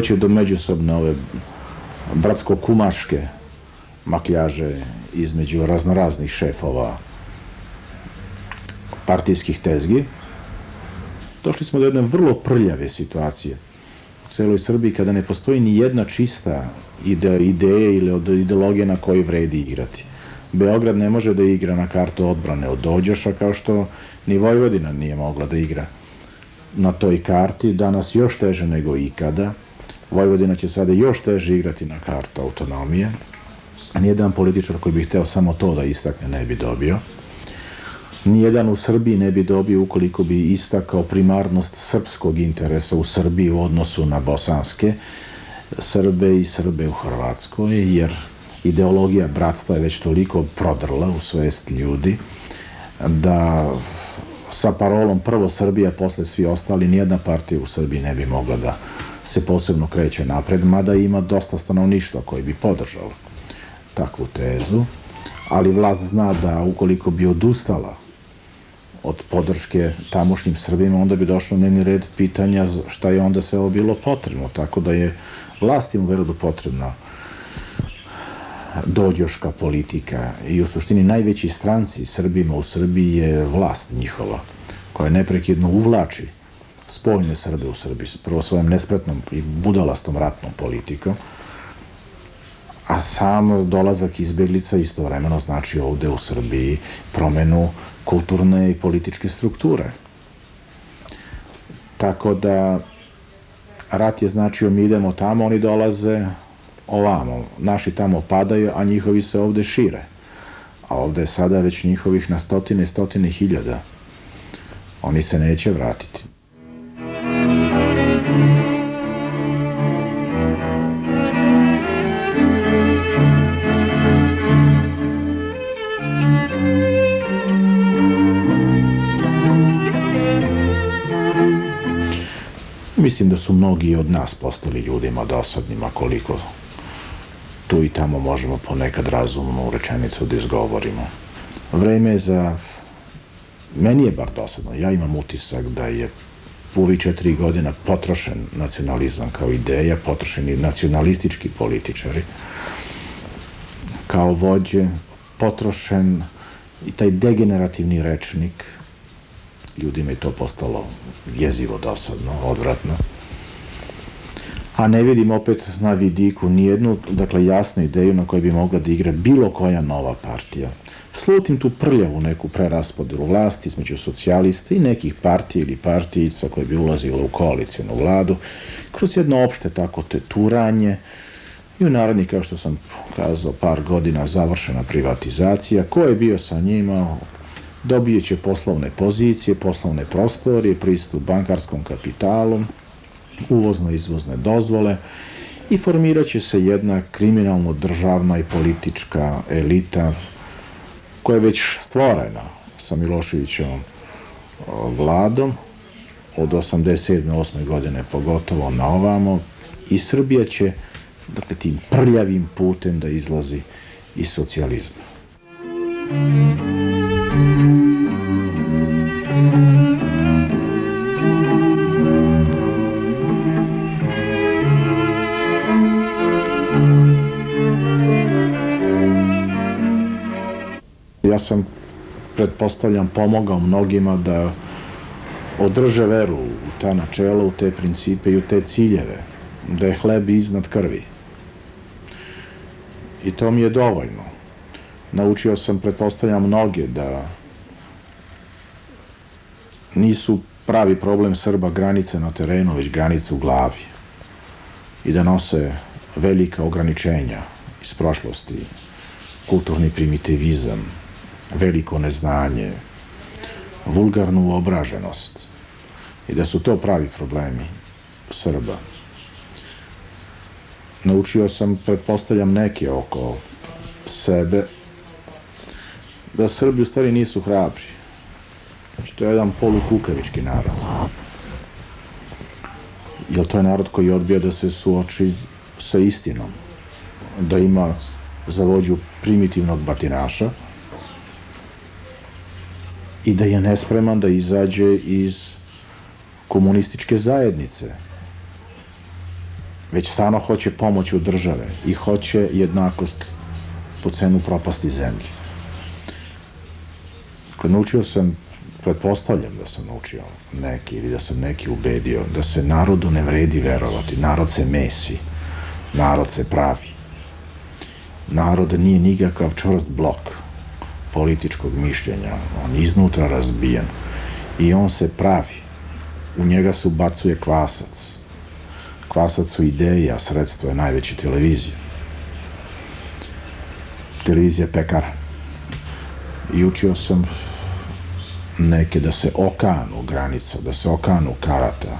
Doći do međusobne ove bratsko-kumaške makljaže između raznoraznih šefova partijskih tezgi, došli smo do jedne vrlo prljave situacije u celoj Srbiji kada ne postoji ni jedna čista ide, ideja ili od ideologije na kojoj vredi igrati. Beograd ne može da igra na kartu odbrane od dođoša kao što ni Vojvodina nije mogla da igra na toj karti, danas još teže nego ikada. Vojvodina će sada još teže igrati na kartu autonomije. Nijedan političar koji bi hteo samo to da istakne ne bi dobio. Nijedan u Srbiji ne bi dobio ukoliko bi istakao primarnost srpskog interesa u Srbiji u odnosu na bosanske Srbe i Srbe u Hrvatskoj, jer ideologija bratstva je već toliko prodrla u svest ljudi da sa parolom prvo Srbija, posle svi ostali, nijedna partija u Srbiji ne bi mogla da se posebno kreće napred, mada ima dosta stanovništva koji bi podržalo takvu tezu, ali vlast zna da ukoliko bi odustala od podrške tamošnjim Srbima, onda bi došlo na red pitanja šta je onda sve ovo bilo potrebno, tako da je vlast im u Beogradu potrebna dođoška politika i u suštini najveći stranci Srbima u Srbiji je vlast njihova, koja neprekidno uvlači spoljne Srbe u Srbiji, prvo svojom nespretnom i budalastom ratnom politikom, a sam dolazak izbjeglica istovremeno znači ovde u Srbiji promenu kulturne i političke strukture. Tako da rat je značio mi idemo tamo, oni dolaze ovamo. Naši tamo padaju, a njihovi se ovde šire. A ovde je sada već njihovih na stotine i stotine hiljada. Oni se neće vratiti. Mislim da su mnogi od nas postali ljudima dosadnima koliko tu i tamo možemo ponekad razumnu rečenicu da izgovorimo. Vreme je za... Meni je bar dosadno. Ja imam utisak da je u ovih četiri godina potrošen nacionalizam kao ideja, potrošeni nacionalistički političari kao vođe, potrošen i taj degenerativni rečnik, ljudima je to postalo jezivo dosadno, odvratno, a ne vidim opet na vidiku nijednu, dakle, jasnu ideju na kojoj bi mogla da igra bilo koja nova partija. Slutim tu prljavu neku preraspodelu vlasti između socijalista i nekih partija ili partijica koje bi ulazile u koalicijnu vladu, kroz jedno opšte tako teturanje i u narodni, kao što sam kazao, par godina završena privatizacija, ko je bio sa njima, dobije će poslovne pozicije, poslovne prostorije, pristup bankarskom kapitalu, uvozno-izvozne dozvole i formirat će se jedna kriminalno državna i politička elita koja je već stvorena sa Miloševićevom vladom od 87. 8. godine pogotovo na ovamo i Srbija će dakle, tim prljavim putem da izlazi iz socijalizma. Ja sam pretpostavljam, pomogao mnogima da održe veru u ta načela, u te principe i u te ciljeve, da je hleb iznad krvi. I to mi je dovoljno. Naučio sam, pretpostavljam, mnoge da nisu pravi problem Srba granice na terenu, već granice u glavi. I da nose velika ograničenja iz prošlosti, kulturni primitivizam, veliko neznanje, vulgarnu obraženost i da su to pravi problemi Srba. Naučio sam, pretpostavljam, neke oko sebe, da Srbi u stvari nisu hrabri. Znači, to je jedan polukukavički narod. Jer to je narod koji odbija da se suoči sa istinom. Da ima za vođu primitivnog batinaša i da je nespreman da izađe iz komunističke zajednice. Već stano hoće pomoć od države i hoće jednakost po cenu propasti zemlje. Dakle, naučio sam, pretpostavljam da sam naučio neki ili da sam neki ubedio da se narodu ne vredi verovati. Narod se mesi, narod se pravi. Narod nije nikakav čvrst blok političkog mišljenja. On je iznutra razbijen i on se pravi. U njega se ubacuje kvasac. Kvasac su ideje, a sredstvo je najveće televizije. Televizija pekara. I učio sam neke da se okanu granica, da se okanu karata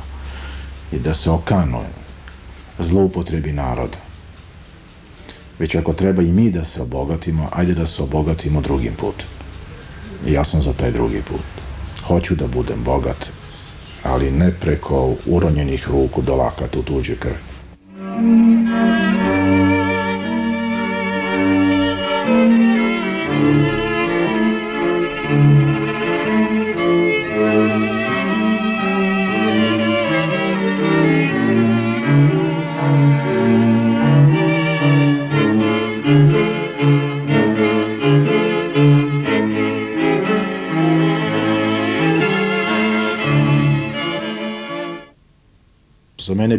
i da se okanu zloupotrebi naroda. Već ako treba i mi da se obogatimo, ajde da se obogatimo drugim putem. I ja sam za taj drugi put. Hoću da budem bogat, ali ne preko uronjenih ruku dolakata u tuđe krvi.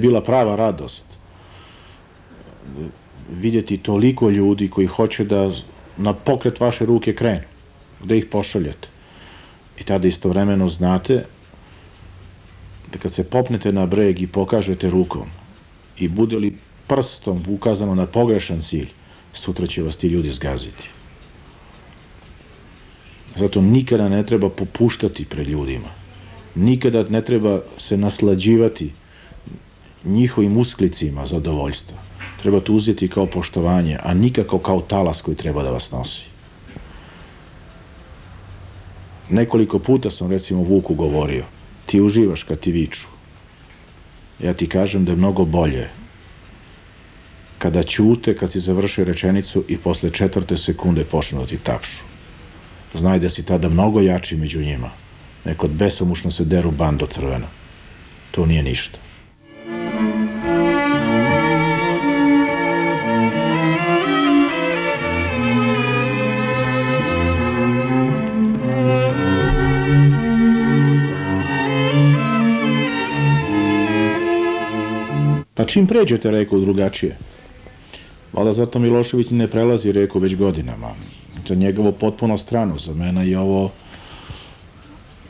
Bila prava radost vidjeti toliko ljudi koji hoće da na pokret vaše ruke krenu, da ih pošaljete. I tada istovremeno znate da kad se popnete na breg i pokažete rukom i bude li prstom ukazano na pogrešan cilj, sutra će vas ti ljudi zgaziti. Zato nikada ne treba popuštati pred ljudima. Nikada ne treba se naslađivati njihovim usklicima zadovoljstva. Treba to uzeti kao poštovanje, a nikako kao talas koji treba da vas nosi. Nekoliko puta sam recimo Vuku govorio, ti uživaš kad ti viču. Ja ti kažem da je mnogo bolje kada ćute, kad si završio rečenicu i posle četvrte sekunde počnu da ti tapšu. Znaj da si tada mnogo jači među njima. Neko besomušno se deru bando crvena. To nije ništa. Pa čim pređete reku drugačije, valjda zato Milošević ne prelazi reku već godinama. Za njegovo potpuno strano, za mene je ovo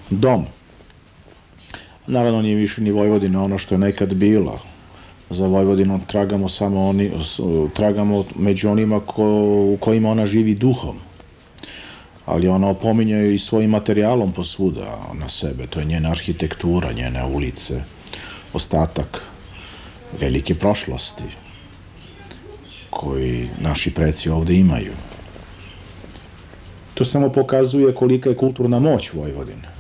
dom. Naravno nije više ni Vojvodina ono što je nekad bila. Za Vojvodinom tragamo samo oni, tragamo među onima ko, u kojima ona živi duhom. Ali ona opominje i svojim materijalom posvuda na sebe. To je njena arhitektura, njene ulice, ostatak velike prošlosti koji naši preci ovde imaju. To samo pokazuje kolika je kulturna moć Vojvodine.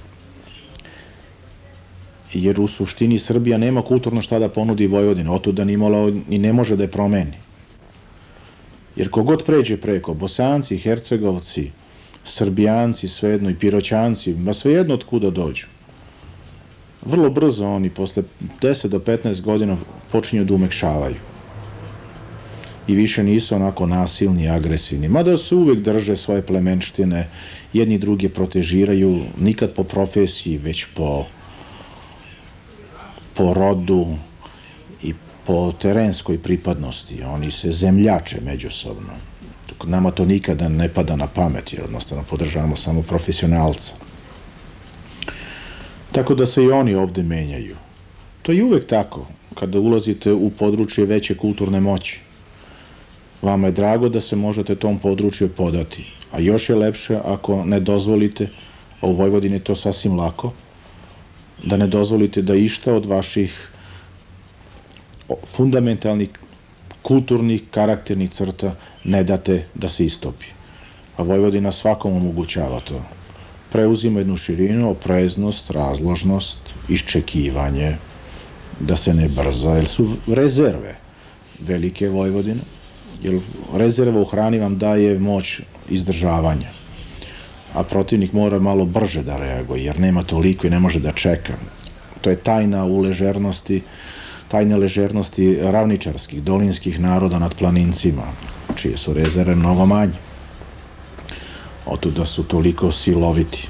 Jer u suštini Srbija nema kulturno šta da ponudi Vojvodine, otuda ni imala i ne može da je promeni. Jer kogod pređe preko, Bosanci, Hercegovci, Srbijanci, svejedno i Piroćanci, ma svejedno od kuda dođu, vrlo brzo oni posle 10 do 15 godina počinju da umekšavaju. i više nisu onako nasilni i agresivni. Mada se uvek drže svoje plemenštine, jedni drugi protežiraju, nikad po profesiji, već po, po rodu i po terenskoj pripadnosti. Oni se zemljače međusobno. Nama to nikada ne pada na pamet, jer jednostavno podržavamo samo profesionalca. Tako da se i oni ovde menjaju. To je uvek tako, kada ulazite u područje veće kulturne moći. Vama je drago da se možete tom području podati, a još je lepše ako ne dozvolite, a u Vojvodini je to sasvim lako, da ne dozvolite da išta od vaših fundamentalnih kulturnih, karakternih crta ne date da se istopi. A Vojvodina svakom omogućava to. Preuzima jednu širinu, opreznost, razložnost, iščekivanje, da se ne brza, jer su rezerve velike Vojvodine, jer rezerva u hrani vam daje moć izdržavanja, a protivnik mora malo brže da reaguje, jer nema toliko i ne može da čeka. To je tajna u ležernosti, tajne ležernosti ravničarskih, dolinskih naroda nad planincima, čije su rezerve mnogo manje. Otuda su toliko siloviti.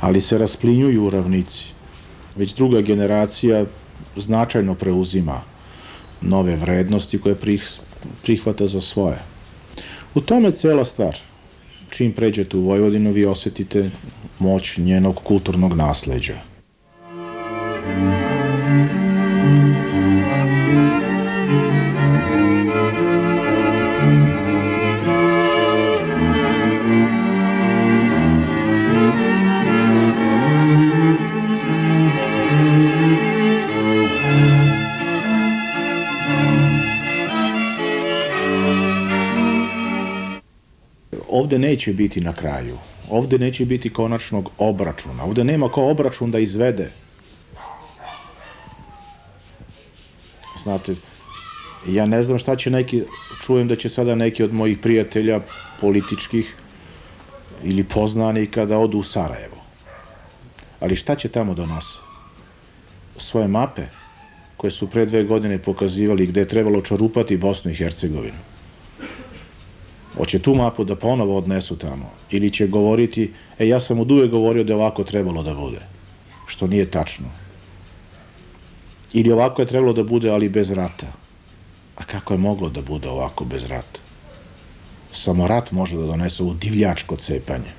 Ali se rasplinjuju u ravnici. Već druga generacija značajno preuzima nove vrednosti koje prihvata za svoje. U tome cela stvar. Čim pređete u Vojvodinu, vi osetite moć njenog kulturnog nasleđa. Ovde neće biti na kraju. Ovde neće biti konačnog obračuna. Ovde nema ko obračun da izvede. Znate, ja ne znam šta će neki, čujem da će sada neki od mojih prijatelja političkih ili poznanika da odu u Sarajevo. Ali šta će tamo donose? Svoje mape koje su pre dve godine pokazivali gde je trebalo čarupati Bosnu i Hercegovinu. Hoće tu mapu da ponovo odnesu tamo ili će govoriti, e ja sam od uvek govorio da je ovako trebalo da bude, što nije tačno. Ili ovako je trebalo da bude, ali bez rata. A kako je moglo da bude ovako bez rata? Samo rat može da donese ovu divljačko cepanje.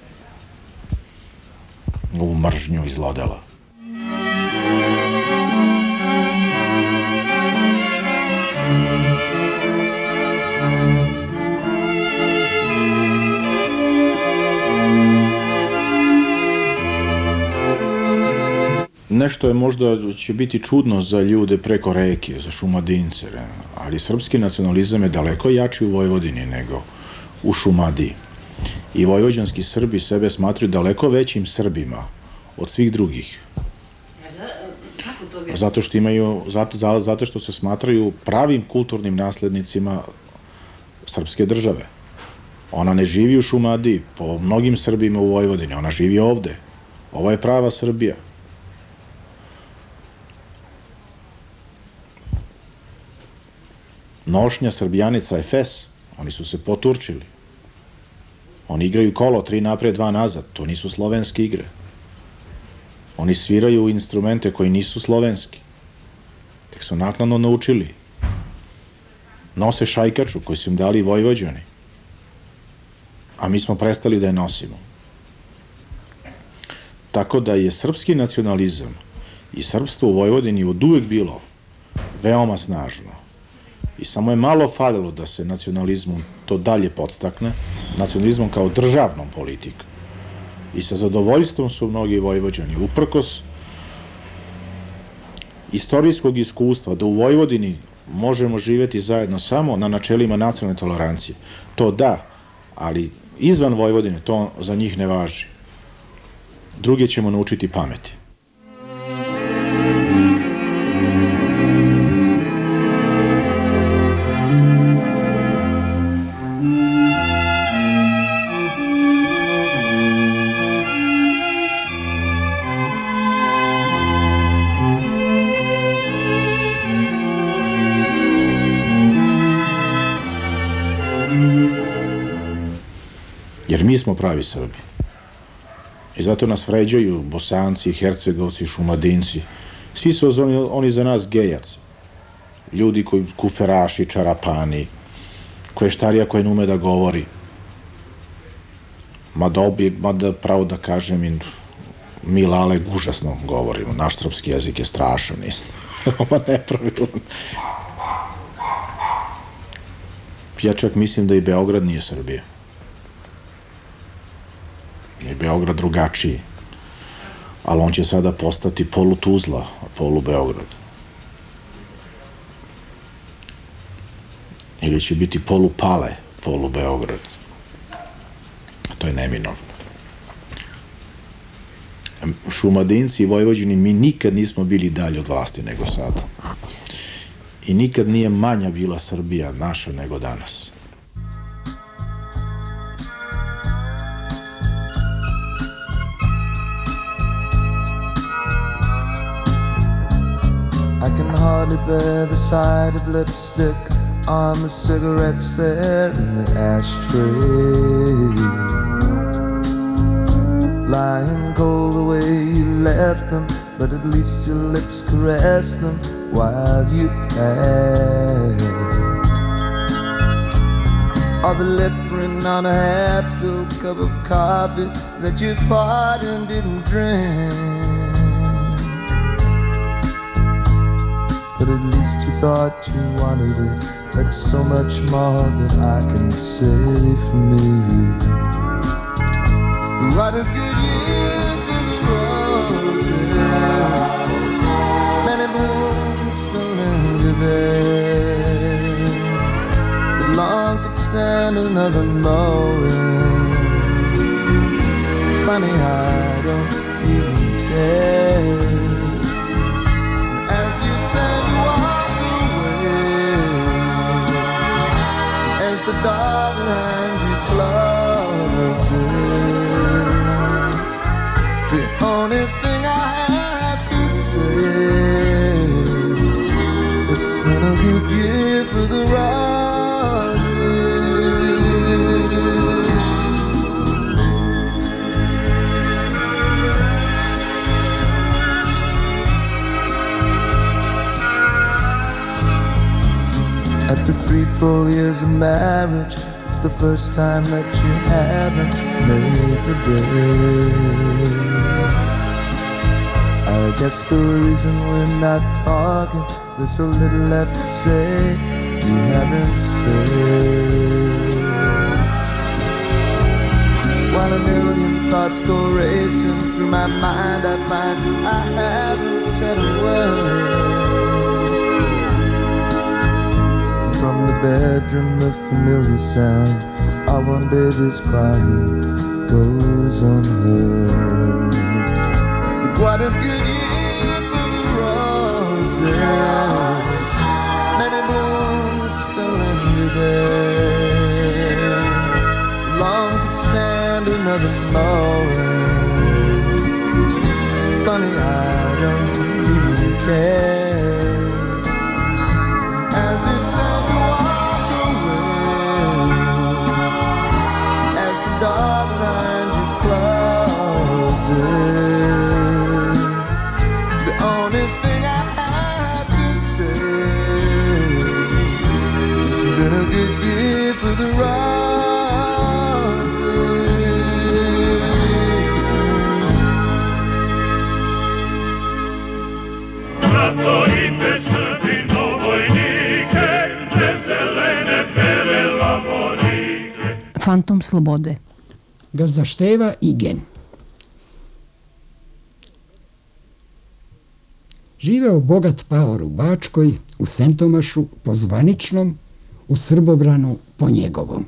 Ovu mržnju i zlodela. Nešto je možda će biti čudno za ljude preko reke, za šumadince, ali srpski nacionalizam je daleko jači u Vojvodini nego u Šumadiji. I vojvođanski Srbi sebe smatruju daleko većim Srbima od svih drugih. Zato što imaju, zato, zato što se smatraju pravim kulturnim naslednicima srpske države. Ona ne živi u Šumadiji, po mnogim Srbima u Vojvodini, ona živi ovde. Ovo je prava Srbija. Nošnja Srbijanica Efes, oni su se poturčili. Oni igraju kolo, tri napred, dva nazad. To nisu slovenske igre. Oni sviraju instrumente koji nisu slovenski. Tek su naknadno naučili. Nose šajkaču koju su im dali Vojvođani. A mi smo prestali da je nosimo. Tako da je srpski nacionalizam i srpstvo u Vojvodini od uvek bilo veoma snažno. I samo je malo falilo da se nacionalizmom to dalje podstakne, nacionalizmom kao državnom politikom. I sa zadovoljstvom su mnogi vojvođani uprkos istorijskog iskustva da u Vojvodini možemo živeti zajedno samo na načelima nacionalne tolerancije. To da, ali izvan Vojvodine to za njih ne važi. Druge ćemo naučiti pameti. Jer mi smo pravi Srbi. I zato nas vređaju bosanci, hercegovci, šumadinci. Svi su oni, oni za nas gejac. Ljudi koji kuferaši, čarapani, koje štarija koja ne ume da govori. Mada, obi, mada pravo da kažem, mi lale užasno govorimo. Naš srpski jezik je strašan. Ovo nepravilan. Ja čak mislim da i Beograd nije Srbija. Je Beograd drugačiji. Ali on će sada postati polu Tuzla, polu Beograd. Ili će biti polu Pale, polu Beograd. To je neminovno. Šumadinci i Vojvođani, mi nikad nismo bili dalje od vlasti nego sada. I nikad nije manja bila Srbija naša nego danas. Bear the sight of lipstick on the cigarettes there in the ashtray. Lying cold the way you left them, but at least your lips caressed them while you passed. Or the lip print on a half-filled cup of coffee that you poured and didn't drink. But at least you thought you wanted it. That's so much more than I can say for me. What a good year for the roses. Many blooms still linger there. But long could stand another mowing. Funny, I don't even care. Full years of marriage, it's the first time that you haven't made the bed. I guess the reason we're not talking, there's so little left to say you haven't said. While a million thoughts go racing through my mind, I find I haven't said a word. Bedroom, the familiar sound of one baby's crying goes unheard. But what a good year for the roses. Many blooms still linger there. Long could stand another moment. Fantom slobode. Gazašteva Igen. Živeo bogat paor u Bačkoj, u Sentomašu, po zvaničnom, u Srbobranu po njegovom.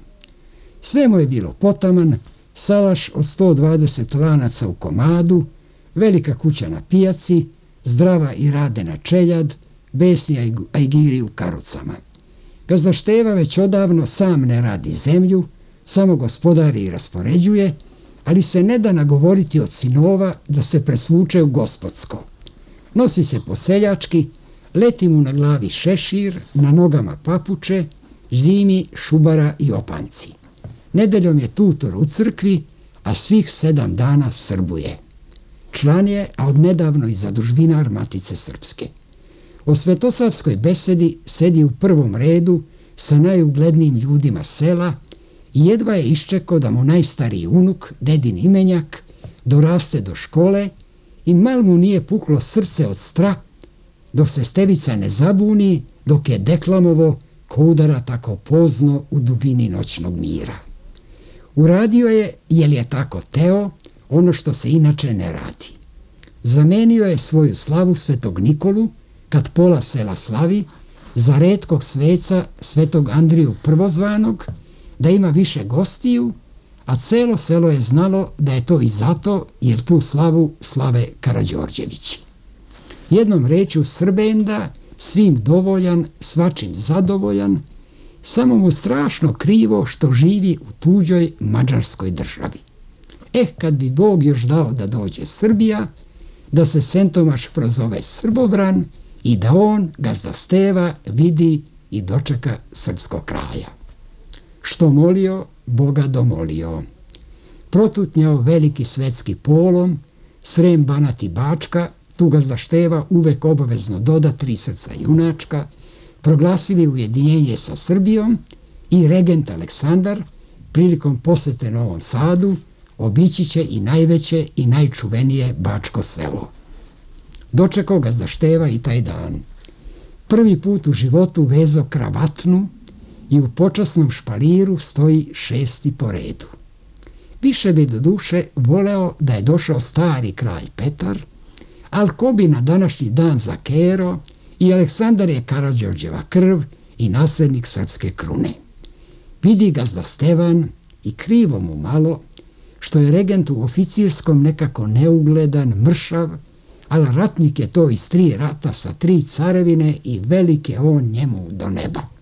Sve mu je bilo potaman, salaš od 120 lanaca u komadu, velika kuća na pijaci, zdrava i radena čeljad, besni ajg- ajgiri u karucama. Gazdašteva već odavno sam ne radi zemlju, samo gospodari i raspoređuje, ali se ne da nagovoriti od sinova da se presvuče u gospodsko. Nosi se po seljački, leti mu na glavi šešir, na nogama papuče, zimi šubara i opanci. Nedeljom je tutor u crkvi, a svih sedam dana srbuje. Član je, a odnedavno i zadužbinar Matice Srpske. O Svetosavskoj besedi sedi u prvom redu sa najuglednijim ljudima sela i jedva je iščekao da mu najstariji unuk, dedin imenjak, doraste do škole i mal mu nije puklo srce od stra, dok se Stevica ne zabuni, dok je deklamovo ko udara tako pozno u dubini noćnog mira. Uradio je, jel je tako teo, ono što se inače ne radi. Zamenio je svoju slavu svetog Nikolu, kad pola sela slavi, za redkog sveca svetog Andriju prvozvanog, da ima više gostiju, a celo selo je znalo da je to i zato jer tu slavu slave Karađorđević. Jednom rečju Srbenda, svim dovoljan, svačim zadovoljan, samo mu strašno krivo što živi u tuđoj mađarskoj državi. Eh, kad bi Bog još dao da dođe Srbija, da se Sentomaš prozove Srbobran i da on, gazda Steva, vidi i dočeka srpskog kraja. Što molio, Boga domolio. Protutnjao veliki svetski polom, Srem Banat i Bačka, tu gazda Števa uvek obavezno doda tri srca junačka, proglasili ujedinjenje sa Srbijom i regent Aleksandar, prilikom posete Novom Sadu, obići će i najveće i najčuvenije Bačko selo. Dočekao ga za Števa i taj dan. Prvi put u životu vezo kravatnu i u počasnom špaliru stoji šesti po redu. Više bi do duše voleo da je došao stari kralj Petar, ali ko bi na današnji dan za Kero i Aleksandar je Karadžorđeva krv i naslednik srpske krune. Vidi ga za Stevan i krivo mu malo, što je regent u oficirskom nekako neugledan, mršav, ali ratnik je to iz tri rata sa tri carevine i velike on njemu do neba.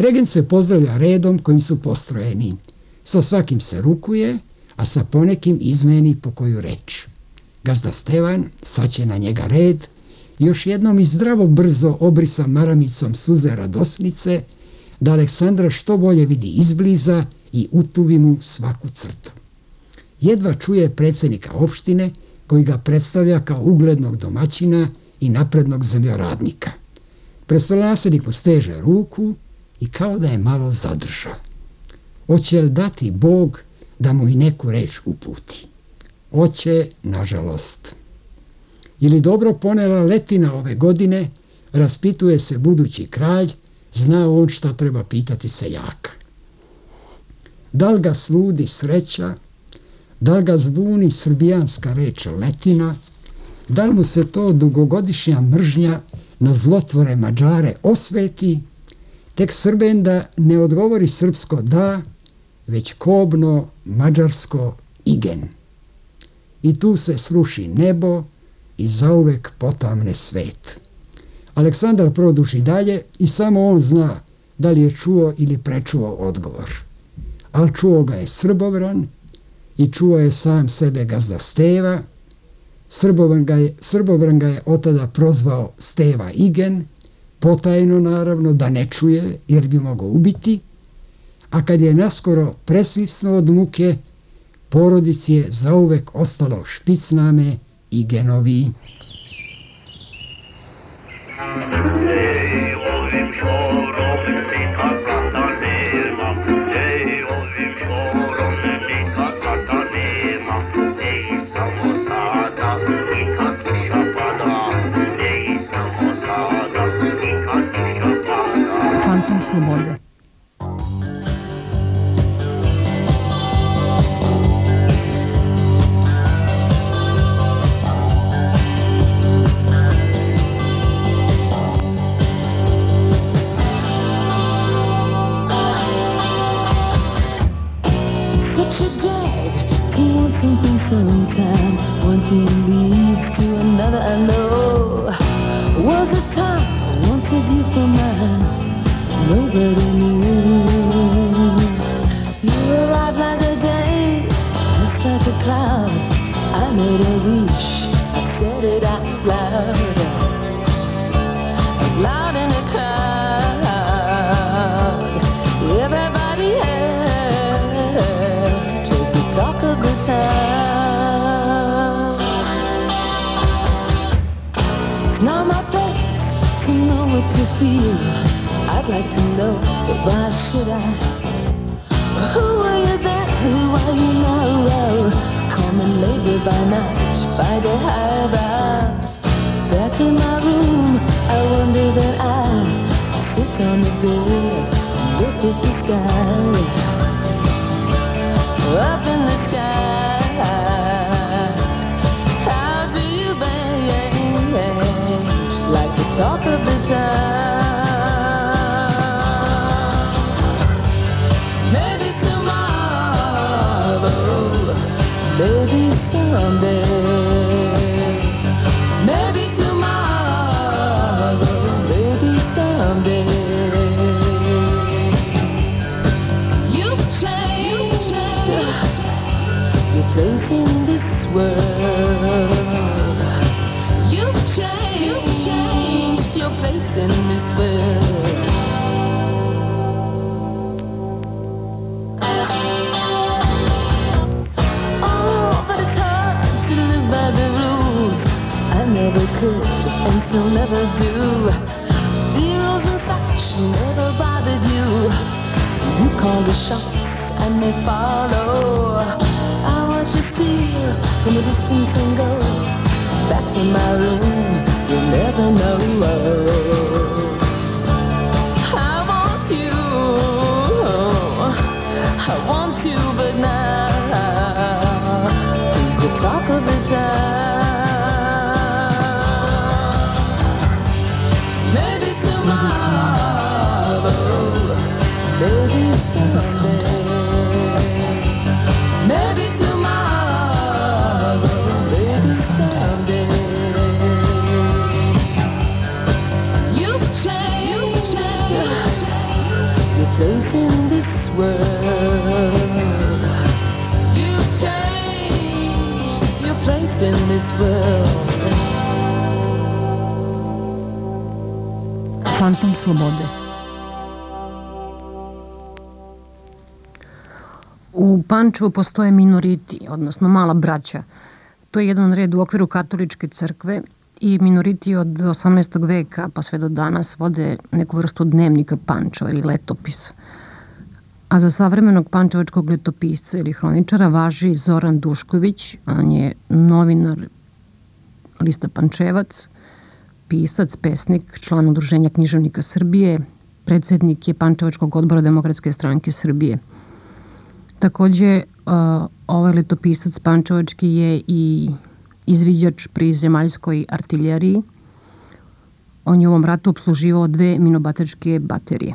Regent se pozdravlja redom kojim su postrojeni. Sa svakim se rukuje, a sa ponekim izmeni po koju reč. Gazda Stevan saće na njega red, još jednom i zdravo brzo obrisa maramicom suze radosnice, da Aleksandra što bolje vidi izbliza i utuvi mu svaku crtu. Jedva čuje predsednika opštine, koji ga predstavlja kao uglednog domaćina i naprednog zemljoradnika. Predstavljanstvenik steže ruku i kao da je malo zadržao. Oće li dati Bog da mu i neku reč uputi? Oće, nažalost. Ili dobro ponela letina ove godine, raspituje se budući kralj, zna on šta treba pitati seljaka. Da li ga sludi sreća, da li ga zbuni srbijanska reč letina, da li mu se to dugogodišnja mržnja na zlotvore Mađare osveti, tek Srbenda ne odgovori srpsko da, već kobno mađarsko igen. I tu se sruši nebo i zauvek potamne svet. Aleksandar produži dalje i samo on zna da li je čuo ili prečuo odgovor. Ali čuo ga je Srbovran i čuo je sam sebe gazda Steva. Srbobran ga je, Srbobran ga je otada prozvao Steva Igen, potajno naravno da ne čuje jer bi mogao ubiti, a kad je naskoro presvisno od muke, porodici je zauvek ostalo špicname i genovi. Ej, something sometime. One thing leads to another. I know. Was a time I wanted you for mine. Nobody knew. You arrived like a day, passed like a cloud. I made a wish. I said it out loud. Out loud in a crowd. Everybody had talk of the town. It's not my place to know what you feel. Like to know, but why should I? Who are you then? Who are you now? Common labor by night, Friday highbrow. Back in my room, I wonder that I sit on the bed and look at the sky. Up in the sky, Pančevu postoje minoriti, odnosno mala braća. To je jedan red u okviru katoličke crkve i minoriti od 18. veka pa sve do danas vode neku vrstu dnevnika Pančeva ili letopisa. A za savremenog pančevačkog letopisca ili hroničara važi Zoran Dušković, on je novinar lista Pančevac, pisac, pesnik, član Udruženja književnika Srbije, predsednik je Pančevačkog odbora Demokratske stranke Srbije. Takođe, uh, ovaj letopisac Pančevački je i izviđač pri zemaljskoj artiljeriji. On je u ovom ratu obsluživao dve minobatačke baterije.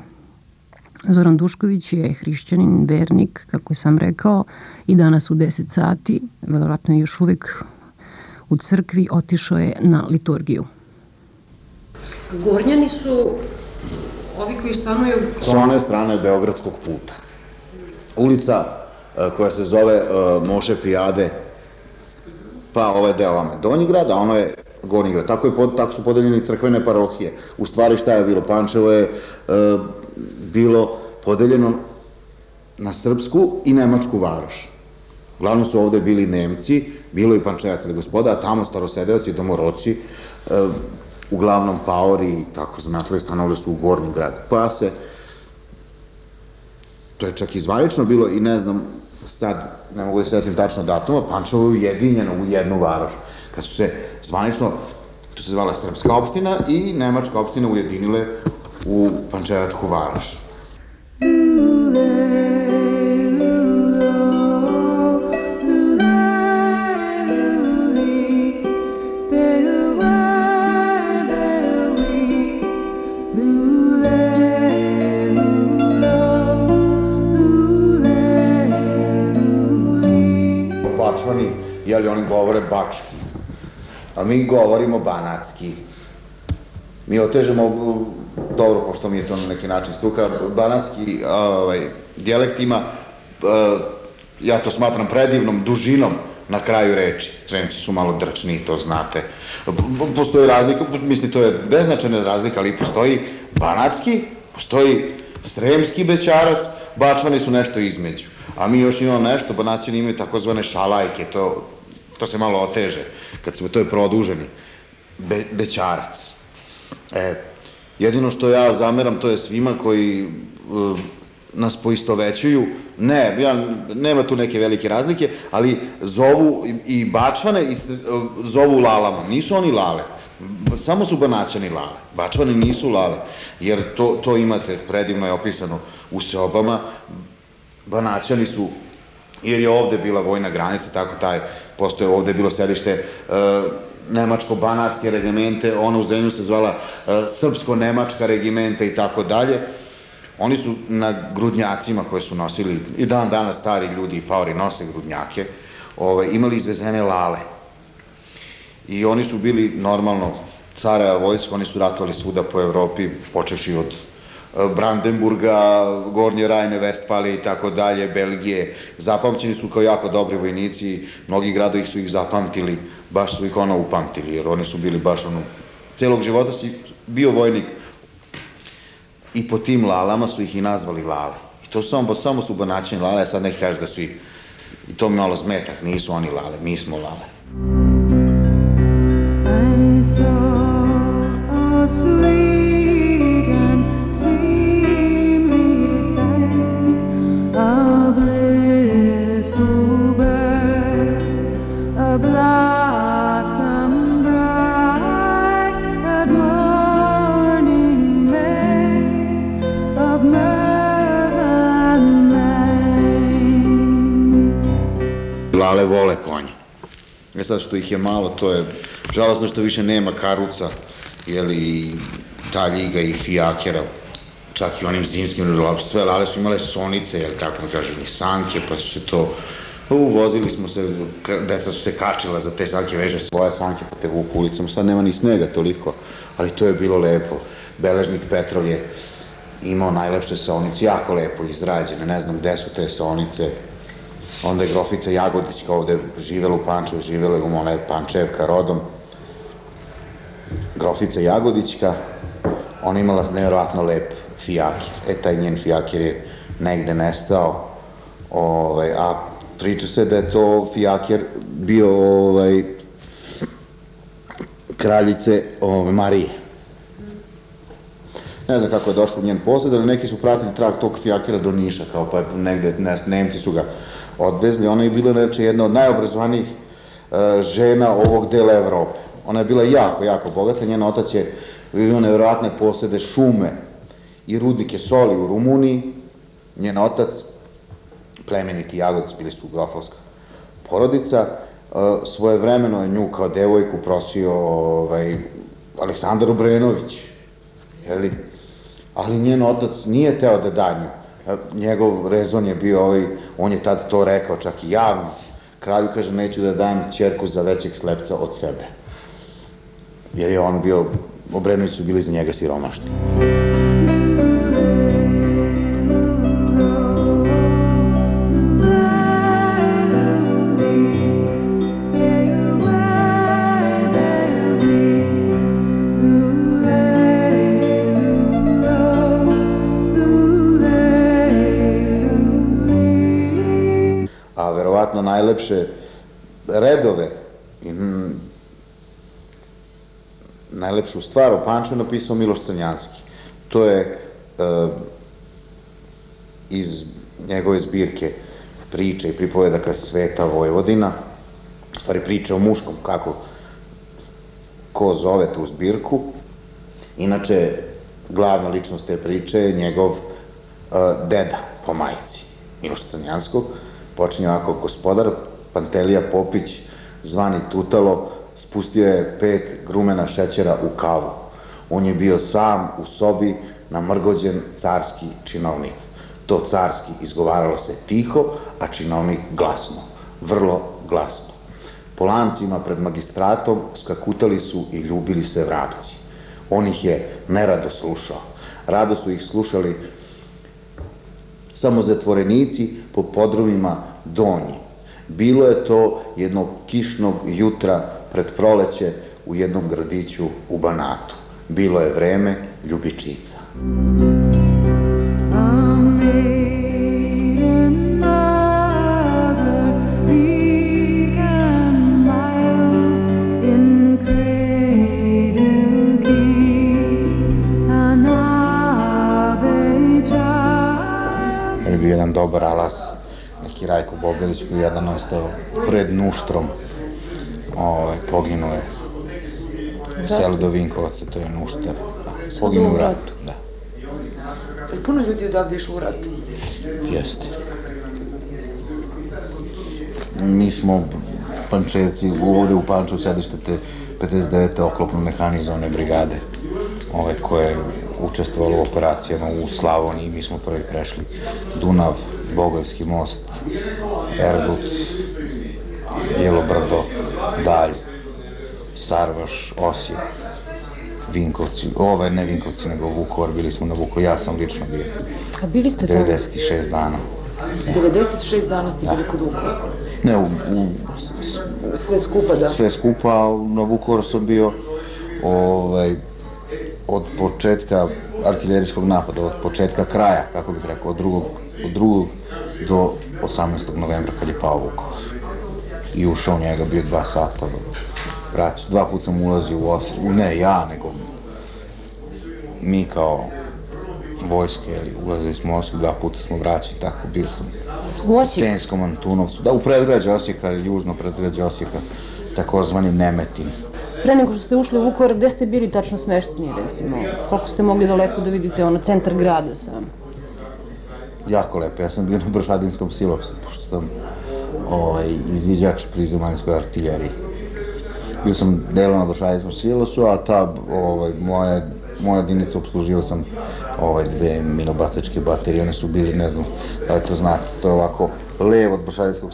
Zoran Dušković je hrišćanin, vernik, kako je sam rekao, i danas u 10 sati, verovatno je još uvek u crkvi, otišao je na liturgiju. Gornjani su ovi koji stanuju... Sa one strane Beogradskog puta. Ulica e, koja se zove e, Moše Pijade, pa ovaj deo vama je Donji grad, a ono je Gornji grad. Tako, je, pod- tako su podeljeni crkvene parohije. U stvari šta je bilo? Pančevo je e, bilo podeljeno na srpsku i nemačku varoš. Uglavnom su ovde bili Nemci, bilo i Pančevac ili gospoda, a tamo starosedeoci, domoroci, uglavnom paori i tako značili stanovali su u Gornji grad. Pa se to je čak i zvanično bilo i ne znam, sad ne mogu da se setim tačno datuma, Pančevo je ujedinjeno u jednu varoš. Kad su se zvanično, to se zvala Srpska opština i Nemačka opština ujedinile u Pančevačku varoš. Govore bački, a mi govorimo banatski. Mi otežemo, dobro, pošto mi je to na neki način struka, banatski ovaj, dijalekt ima, uh, ja to smatram predivnom dužinom na kraju reči. Sremci su malo drčni, to znate. Postoji razlika, mislim, to je beznačajna razlika, ali postoji banatski, postoji sremski bećarac, bačvani su nešto između. A mi još imamo nešto, banaćani imaju takozvane šalajke, to, to se malo oteže, kad se to je produženi be, bećarac. E, jedino što ja zameram to je svima koji uh, nas poistovećuju, ne, ja, nema tu neke velike razlike, ali zovu i, bačvane i uh, zovu lalama, nisu oni lale, samo su banaćani lale, bačvani nisu lale, jer to, to imate, predivno je opisano u seobama, banaćani su jer je ovde bila vojna granica, tako taj, postoje ovde bilo sedište e, nemačko-banatske regimente, ona u Zrenju se zvala e, srpsko-nemačka regimenta i tako dalje. Oni su na grudnjacima koje su nosili, i dan danas stari ljudi i paori nose grudnjake, ovaj, imali izvezene lale. I oni su bili normalno careva vojska, oni su ratovali svuda po Evropi, počevši od Brandenburga, Gornje Rajne, Vestfalije i tako dalje, Belgije. Zapamćeni su kao jako dobri vojnici, mnogi gradovi su ih zapamtili, baš su ih ono upamtili, jer oni su bili baš ono, celog života si bio vojnik. I po tim lalama su ih i nazvali lale. I to samo, samo su banaćeni lale, a sad neki kaže da su i, i to malo smetak, nisu oni lale, mi smo lale. I saw a sweet vole konje. E sad što ih je malo, to je žalostno što više nema karuca, jeli, ta ljiga i fijakera, čak i onim zimskim, sve lale su imale sonice, jel tako da kažem, i sanke, pa su se to, uvozili smo se, deca su se kačila za te sanke, veže svoje sanke, pa te vuku ulicom, sad nema ni snega toliko, ali to je bilo lepo. Beležnik Petrov je imao najlepše saonice, jako lepo izrađene, ne znam gde su te saonice, Onda je grofica Jagodićka ovde živela u Pančevu, živela je u je Pančevka rodom. Grofica Jagodićka, ona imala nevjerojatno lep fijakir. E, taj njen fijakir je negde nestao, ovaj, a priča se da je to fijakir bio ovaj, kraljice ovaj, Marije. Ne znam kako je došlo u njen posed, ali neki su pratili trag tog fijakira do Niša, kao pa je negde, ne, Nemci su ga odvezli. Ona je bila, reče, jedna od najobrazovanijih e, žena ovog dela Evrope. Ona je bila jako, jako bogata, njen otac je imao nevjerojatne posede šume i rudnike soli u Rumuniji. Njen otac, plemeniti jagodic, bili su grofovska porodica, e, svojevremeno je nju kao devojku prosio ovaj, Aleksandar Obrenović, jeli? ali njen otac nije teo da da nju. Njegov rezon je bio ovaj, on je tad to rekao čak i javno. Kralju kaže, neću da dam čerku za većeg slepca od sebe. Jer je on bio, Obrenović su bili za njega siromašni. Najlepše redove i mm, najlepšu stvar o Pančevu napisao Miloš Crnjanski. To je e, iz njegove zbirke priče i pripovedaka Sveta Vojvodina, u stvari priče o muškom, kako ko zove tu zbirku. Inače, glavna ličnost te priče je njegov e, deda po majici, Miloš Crnjanskog, počinje ovako, gospodar Pantelija Popić, zvani Tutalo, spustio je pet grumena šećera u kavu. On je bio sam u sobi namrgođen carski činovnik. To carski izgovaralo se tiho, a činovnik glasno, vrlo glasno. Po lancima pred magistratom skakutali su i ljubili se vrapci. On ih je nerado slušao. Rado su ih slušali samo zatvorenici po podrumima donji. Bilo je to jednog kišnog jutra pred proleće u jednom gradiću u Banatu. Bilo je vreme ljubičica. Amazing neki Rajko Bogelić koji je jedan ostao pred Nuštrom. Ovaj, poginuo je u selu do Vinkovaca, to je Nuštar. Poginuo u ratu, da. Puno ljudi odavde išlo u rat. Jeste. Mi smo Pančevci, ovde u Pančevu sedište te 59. oklopno mehanizovane brigade, ove koje je učestvovalo u operacijama u Slavoniji, mi smo prvi prešli Dunav, Bogojski most, Erdut, Bijelo brdo, Dalj, Sarvaš, Osijek, Vinkovci, ove ne Vinkovci, nego Vukovar, bili smo na Vukovar, ja sam lično bio. A bili ste tamo? 96 dana. 96 dana ste bili kod Vukovara. Ne, u, u, Sve skupa, da. sve skupa, na Vukovaru sam bio ovaj, od početka artiljerijskog napada, od početka kraja, kako bih rekao, od drugog, od drugog do 18. novembra kad je pao Vukovar. I ušao njega, bio dva sata, vrati, dva puta sam ulazio u Osijek, ne ja, nego mi kao vojske, ili ulazili smo u Osijek, dva puta smo vraćali, tako, bio sam U Osijeku? Stenskom Antunovcu, da, u predgrađe Osijeka, južno predgrađe Osijeka, takozvani Nemetin. Pre nego što ste ušli u Vukovar, gde ste bili tačno smešteni, recimo? Koliko ste mogli daleko da vidite ono centar grada sam? Jako lepo, ja sam bio na Bršadinskom silosu, pošto sam ovaj, izviđač pri zemaljskoj artiljeriji. Bio sam delo na Bršadinskom silosu, a ta ovaj, moja, moja jedinica obslužio sam ovaj, dve minobacačke baterije, one su bili, ne znam da li to znate, to je ovako levo od Bršadinskog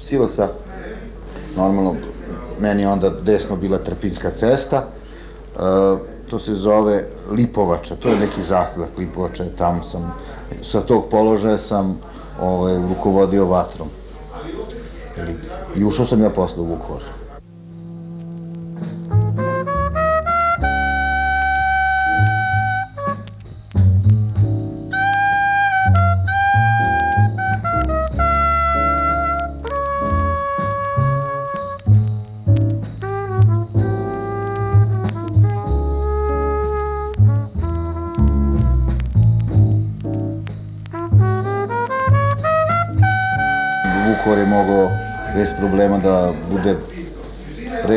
silosa, normalno meni onda desno bila Trpinska cesta, e, to se zove Lipovača, to je neki zastavak Lipovača, tamo sam, sa tog položaja sam ovaj, rukovodio vatrom. I ušao sam ja posle u. Vukovar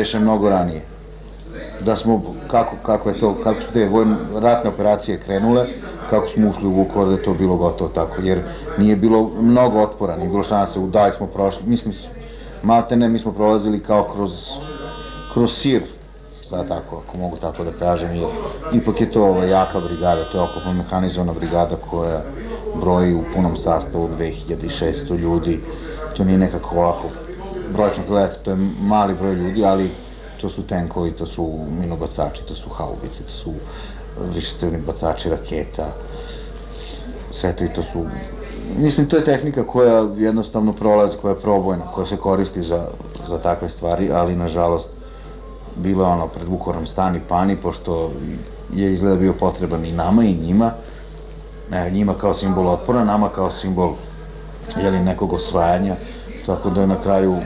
rešen mnogo ranije. Da smo, kako, kako je to, kako su te vojne, ratne operacije krenule, kako smo ušli u Vukovar, da je to bilo gotovo tako, jer nije bilo mnogo otpora, nije bilo šanse, u smo prošli, mislim, maltene mi smo prolazili kao kroz, kroz sir, sad tako, ako mogu tako da kažem, jer ipak je to ovaj, jaka brigada, to je oklopno mehanizovana brigada koja broji u punom sastavu 2600 ljudi, to nije nekako ovako brojčno gledati, to je mali broj ljudi, ali to su tenkovi, to su minobacači, to su haubice, to su višecevni bacači raketa, sve to i to su Mislim, to je tehnika koja jednostavno prolazi, koja je probojna, koja se koristi za, za takve stvari, ali nažalost bilo je ono pred Vukorom stani pani, pošto je izgleda bio potreban i nama i njima, ne, njima kao simbol otpora, nama kao simbol jeli, nekog osvajanja, tako da na kraju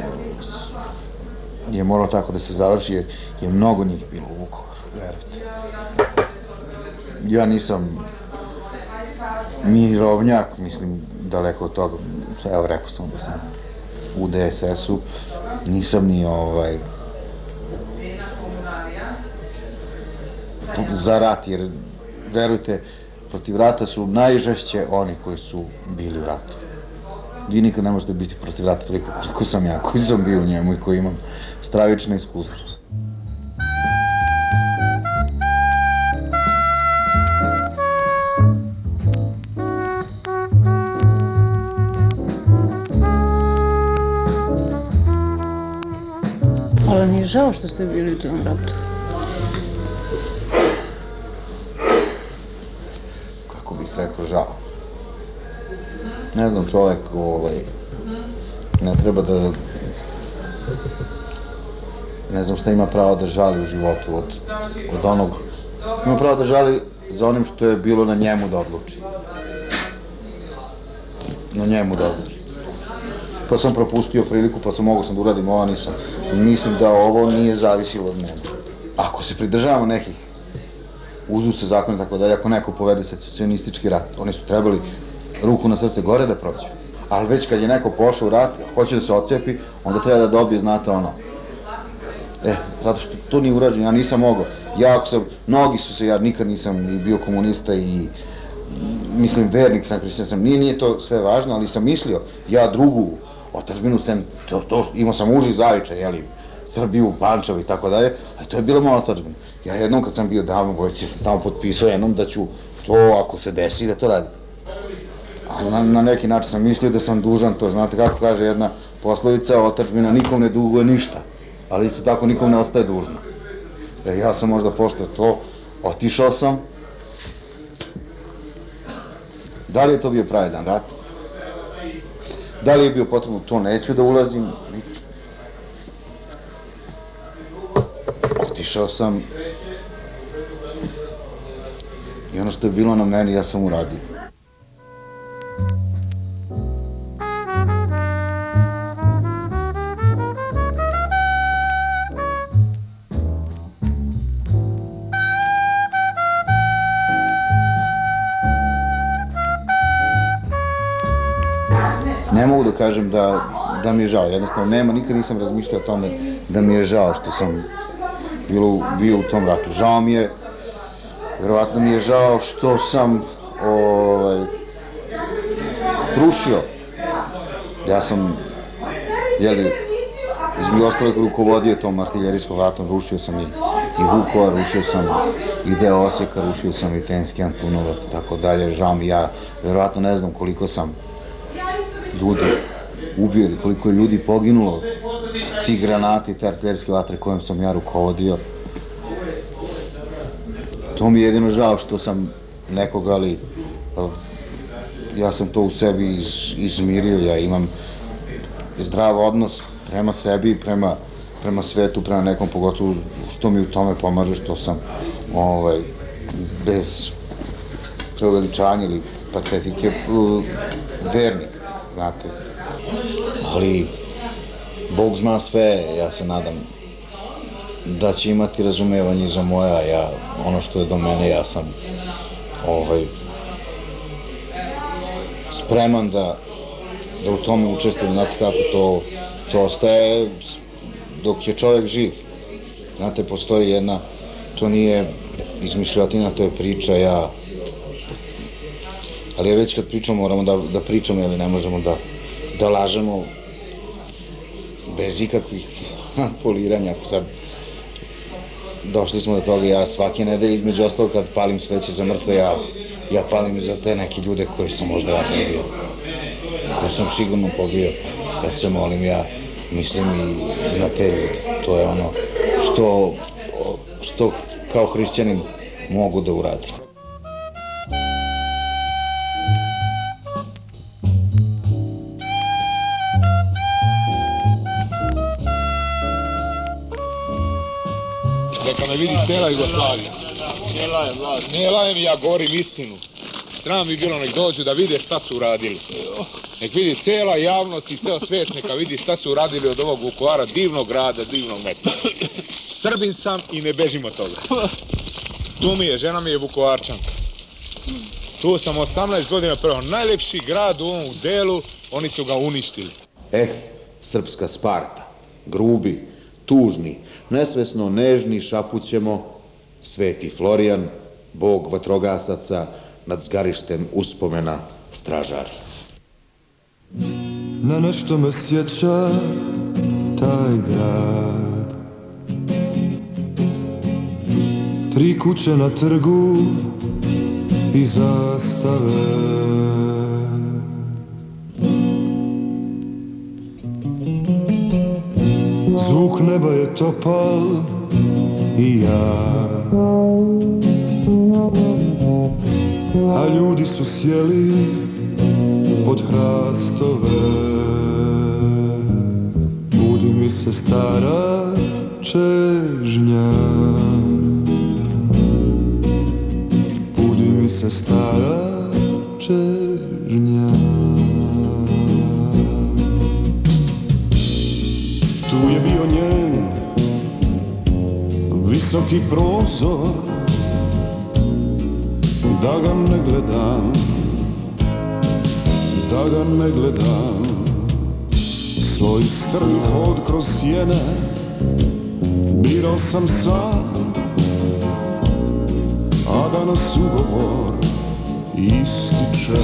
je moralo tako da se završi, jer je mnogo njih bilo u Vukovaru, verujte. Ja nisam mirovnjak, mislim, daleko od toga, evo rekao sam da sam u DSS-u, nisam ni ovaj, za rat, jer verujte, protiv rata su najžešće oni koji su bili u ratu. Vi nikad ne možete biti protiv rata toliko koliko sam ja, koji sam bio u njemu i koji imam stravično iskustvo. Ali mi je žao što ste bili u tom ratu. kako bih rekao, žao. Ne znam, čovek, ovaj, ne treba da... Ne znam šta ima pravo da žali u životu od, od onog... Ima pravo da žali za onim što je bilo na njemu da odluči. Na njemu da odluči. Pa sam propustio priliku, pa sam mogao sam da uradim ovo, nisam. Mislim da ovo nije zavisilo od mene. Ako se pridržavamo nekih uzusa zakona i tako dalje, ako neko povede secesionistički rat, oni su trebali ruku na srce gore da prođu. ali već kad je neko pošao u rat, hoće da se ocepi, onda treba da dobije, znate ono, E, zato što to nije urađeno, ja nisam mogao. Ja ako sam, mnogi su se, ja nikad nisam ni bio komunista i mislim vernik sam, hrišćan sam, nije, nije to sve važno, ali sam mislio, ja drugu otačbinu sem, to, to, imao sam uži zavičaj, jeli, Srbiju, Pančevo i tako dalje, a to je bila moja otačbina. Ja jednom kad sam bio davno vojci, sam tamo potpisao jednom da ću to, ako se desi, da to radim. A na, na neki način sam mislio da sam dužan to, znate kako kaže jedna poslovica, otačbina nikom ne duguje ništa, ali isto tako nikom ne ostaje dužno. E, ja sam možda pošto to, otišao sam, Da li je to bio pravedan rat? Da li je bio potrebno, to neću da ulazim. Otišao sam i ono što je bilo na meni, ja sam uradio. Ne mogu da kažem da, da mi je žao, jednostavno nema, nikad nisam razmišljao o tome da mi je žao što sam bilo, bio u tom ratu. Žao mi je, verovatno mi je žao što sam ovaj, rušio. Ja sam, jeli, između ostalog rukovodio tom artiljerijskom ratom, rušio sam i, i Vukova, rušio sam i deo Osijeka, rušio sam i Tenski Antunovac, tako dalje, žao mi ja, verovatno ne znam koliko sam ljudi ubio ili koliko je ljudi poginulo tih granati, te artiljerske vatre kojom sam ja rukovodio. To mi je jedino žao što sam nekoga, ali ja sam to u sebi iz, izmirio, ja imam zdrav odnos prema sebi, prema, prema svetu, prema nekom, pogotovo što mi u tome pomaže, što sam ovaj, bez preuveličanja ili patetike vernik znate. Ali, Bog zna sve, ja se nadam da će imati razumevanje za moja, ja, ono što je do mene, ja sam ovaj, spreman da, da u tome učestvujem, znate kako to, to ostaje dok je čovjek živ. Znate, postoji jedna, to nije izmišljotina, to je priča, ja ali već kad pričamo moramo da, da pričamo ili ne možemo da, da lažemo bez ikakvih foliranja. Sad, došli smo do toga, ja svake nedelje između ostalog kad palim sveće za mrtve, ja, ja palim za te neke ljude koji sam možda ja pobio. Koji sam sigurno pobio. Kad se molim, ja mislim i na te ljude. To je ono što, što kao hrišćanin mogu da uradim. Me vidi cela Jugoslavija. Cijela je vlast. Ne lajem ja govorim istinu. Sram bi bilo nek dođu da vide šta su uradili. Nek vidi cela javnost i ceo svet neka vidi šta su uradili od ovog Vukovara, divnog grada, divnog mesta. Srbin sam i ne bežim od toga. Tu mi je, žena mi je Vukovarčanka. Tu sam 18 godina prvo. Najlepši grad u ovom delu, oni su ga uništili. Eh, srpska Sparta, grubi, tužni, nesvesno nežni šapućemo, sveti Florijan, bog vatrogasaca, nad zgarištem uspomena stražari. Na nešto me sjeća taj grad Tri kuće na trgu i zastave Zvuk neba je topal i ja A ljudi su sjeli pod hrastove. Budi mi se stara čežnja. Budi mi se stara čežnja visoki prozor Da ga ne gledam da ga ne gledam. Svoj strmi hod kroz sjene Birao sam sam A danas ugovor ističe.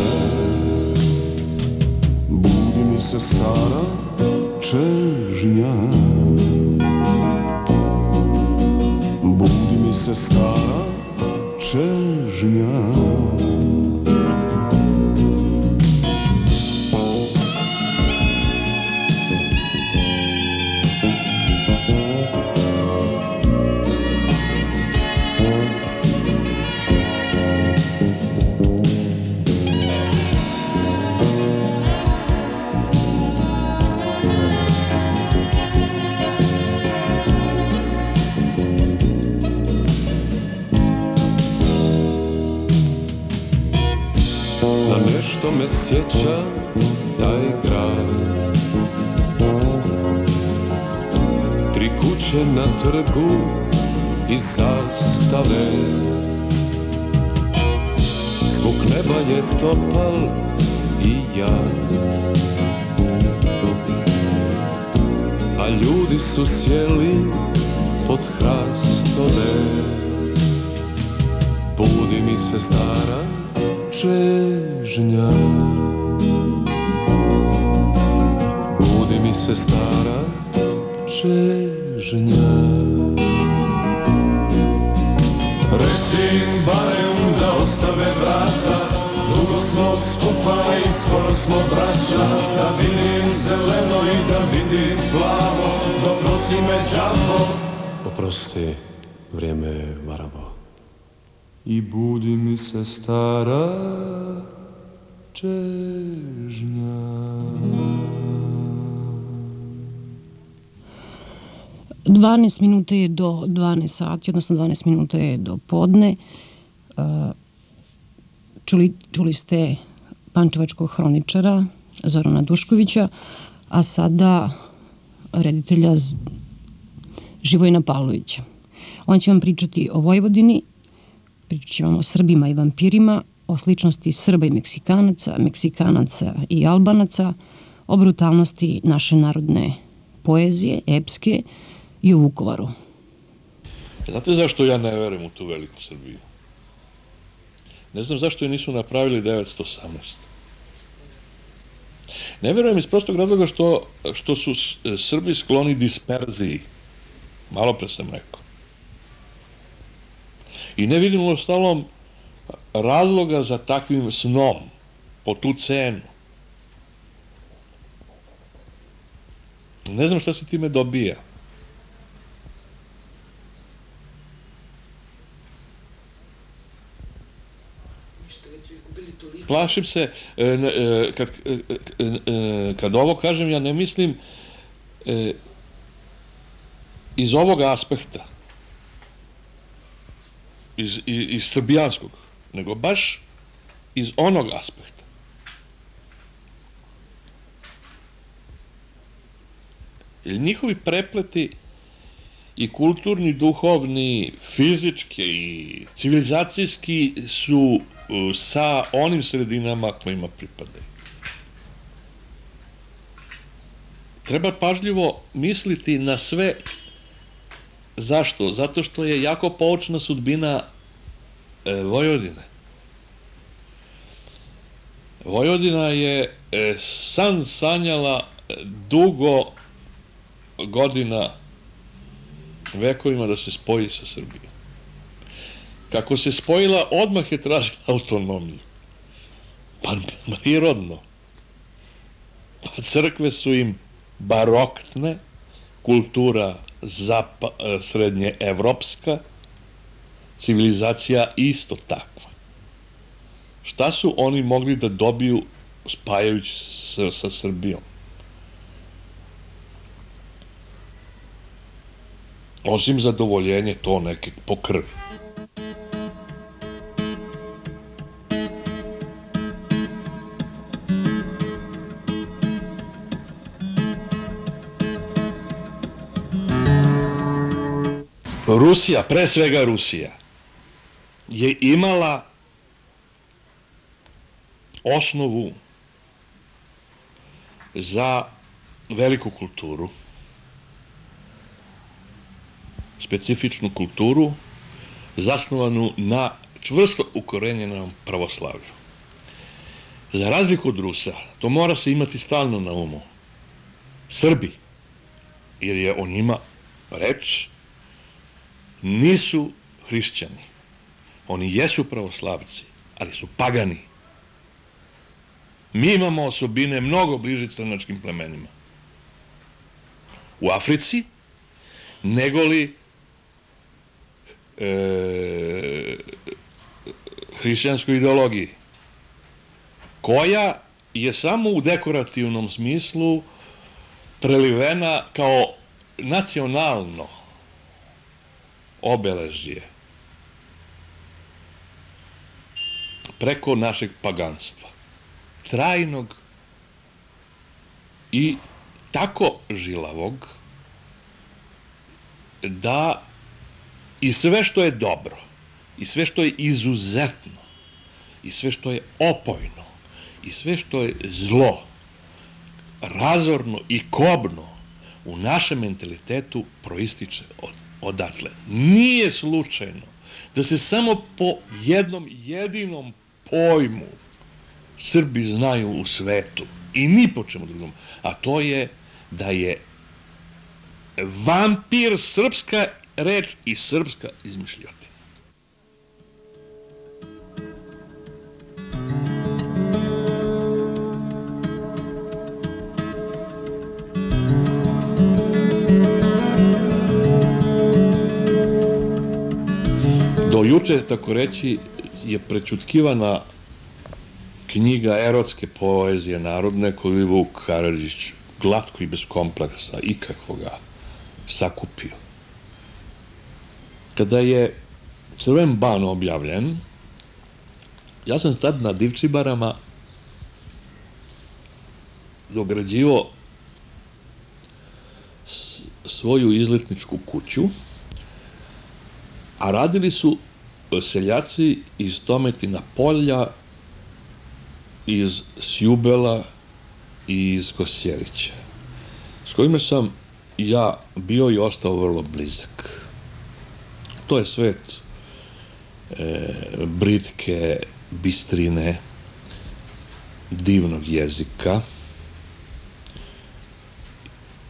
Budi mi se stara čežnja se stara čežnja nešto me sjeća taj grad Tri kuće na trgu i zastave. Zvuk neba je topal i jak. A ljudi su sjeli pod hrastove. Budi mi se stara čežnja Budi mi se stara čežnja. Reci im barem da ostave vrata Dugo smo skupa i skoro smo braća. Da vidim zeleno i da vidim plavo Dok nosi me džavo Oprosti, vrijeme je varavo. I budi mi se stara čežnja 12 minuta je do 12 sati, odnosno 12 minuta je do podne. Uh, Čuli, čuli ste pančevačkog hroničara Zorana Duškovića, a sada reditelja Živojna Pavlovića. On će vam pričati o Vojvodini, pričat će vam o Srbima i vampirima, o sličnosti Srba i Meksikanaca, Meksikanaca i Albanaca, o brutalnosti naše narodne poezije, epske i o Vukovaru. Znate zašto ja ne verujem u tu veliku Srbiju? Ne znam zašto je nisu napravili 918. Ne verujem iz prostog razloga što, što su Srbi skloni disperziji. Malo pre sam rekao. I ne vidim u stalom razloga za takvim snom, po tu cenu. Ne znam šta se time dobija. Plašim se, e, e, kad, e, kad ovo kažem, ja ne mislim iz ovog aspekta, iz, iz, iz srbijanskog, nego baš iz onog aspekta. Jer njihovi prepleti i kulturni, duhovni, fizički i civilizacijski su uh, sa onim sredinama kojima pripadaju. Treba pažljivo misliti na sve Zašto? Zato što je jako poučna sudbina e, Vojvodine. Vojvodina je e, san sanjala e, dugo godina vekovima da se spoji sa Srbijom. Kako se spojila, odmah je tražila autonomiju. Pa prirodno. Pa crkve su im baroktne, kultura zapa, e, srednje evropska, civilizacija isto takva. Šta su oni mogli da dobiju spajajući se sa Srbijom? Osim zadovoljenje to neke po krvi. Rusija, pre svega Rusija, je imala osnovu za veliku kulturu, specifičnu kulturu zasnovanu na čvrsto ukorenjenom pravoslavlju. Za razliku od Rusa, to mora se imati stalno na umu. Srbi, jer je o njima reč, nisu hrišćani. Oni jesu pravoslavci, ali su pagani. Mi imamo osobine mnogo bliže crnačkim plemenima. U Africi, negoli e, hrišćanskoj ideologiji, koja je samo u dekorativnom smislu prelivena kao nacionalno obeležje preko našeg paganstva. Trajnog i tako žilavog da i sve što je dobro, i sve što je izuzetno, i sve što je opojno, i sve što je zlo, razorno i kobno u našem mentalitetu proističe od, odatle. Nije slučajno da se samo po jednom jedinom pojmu Srbi znaju u svetu i ni po čemu drugom, a to je da je vampir srpska reč i srpska izmišljotina. Do juče, tako reći, je prečutkivana knjiga erotske poezije narodne koju je Vuk Karadžić glatko i bez kompleksa ikakvoga sakupio. Kada je Crven ban objavljen, ja sam tad na Divčibarama dograđivo svoju izletničku kuću, a radili su seljaci iz Tometina polja, iz Sjubela i iz Kosjerića, s kojima sam ja bio i ostao vrlo blizak. To je svet e, britke, bistrine, divnog jezika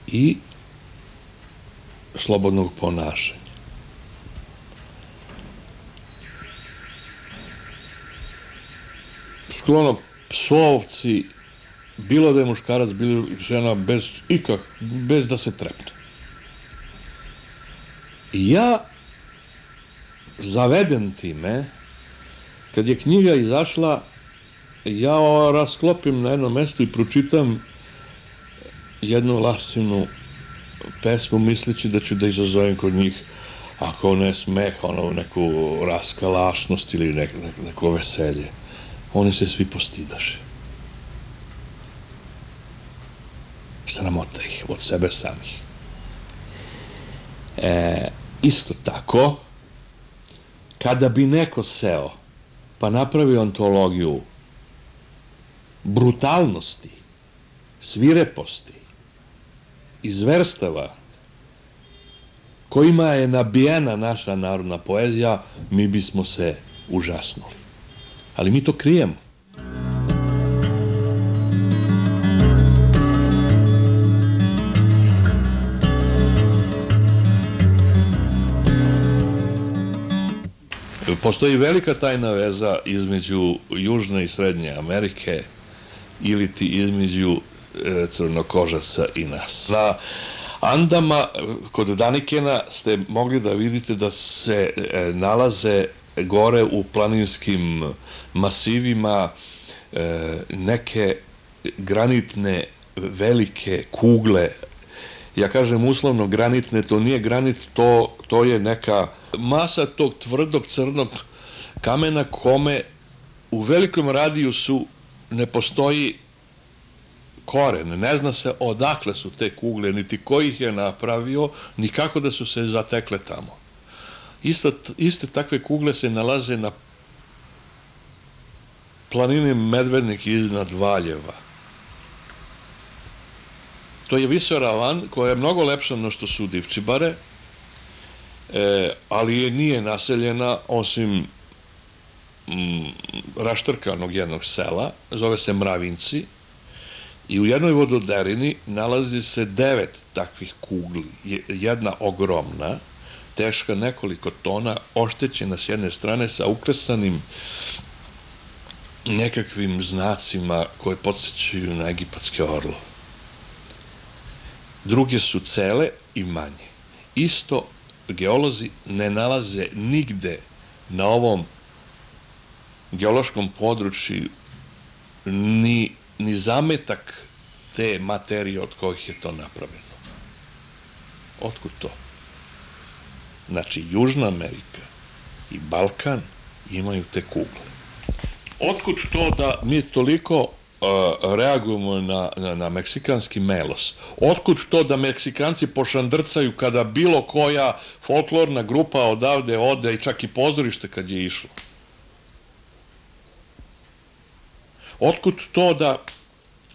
i slobodnog ponašanja. Sklono psovci, bilo da je muškarac, bilo žena, bez ikak, bez da se trepne. I ja, zaveden time, kad je knjiga izašla, ja rasklopim na jednom mestu i pročitam jednu lasivnu pesmu, misleći da ću da izazovem kod njih, ako ne smeh, ono, neku raskalašnost ili nek, nek, neko veselje. Oni se svi postidaše. Sramota ih od sebe samih. E, isto tako, kada bi neko seo pa napravio antologiju brutalnosti, svireposti, izverstava kojima je nabijena naša narodna poezija, mi bismo se užasnuli. Ali mi to krijemo. Postoji velika tajna veza između Južne i Srednje Amerike ili ti između e, crnokožaca i nas. Na Andama kod Danikena ste mogli da vidite da se e, nalaze gore u planinskim masivima e, neke granitne velike kugle ja kažem uslovno granitne, to nije granit, to, to je neka masa tog tvrdog crnog kamena kome u velikom radijusu ne postoji koren, ne zna se odakle su te kugle, niti ko ih je napravio, ni kako da su se zatekle tamo. Isto, iste takve kugle se nalaze na planini Medvednik iznad Valjeva. To je visoravan koja je mnogo lepša no što su Divčibare, e, ali je nije naseljena osim mm, raštrkanog jednog sela, zove se Mravinci, i u jednoj vododerini nalazi se devet takvih kugli, Je- jedna ogromna, teška nekoliko tona, oštećena s jedne strane sa ukresanim nekakvim znacima koje podsjećaju na egipatske orlo. Druge su cele i manje. Isto geolozi ne nalaze nigde na ovom geološkom području ni, ni zametak te materije od kojih je to napravljeno. Otkud to? Znači, Južna Amerika i Balkan imaju te kugle. Otkud to da mi toliko uh, reagujemo na, na, na meksikanski melos? Otkud to da Meksikanci pošandrcaju kada bilo koja folklorna grupa odavde ode i čak i pozorište kad je išlo? Otkud to da,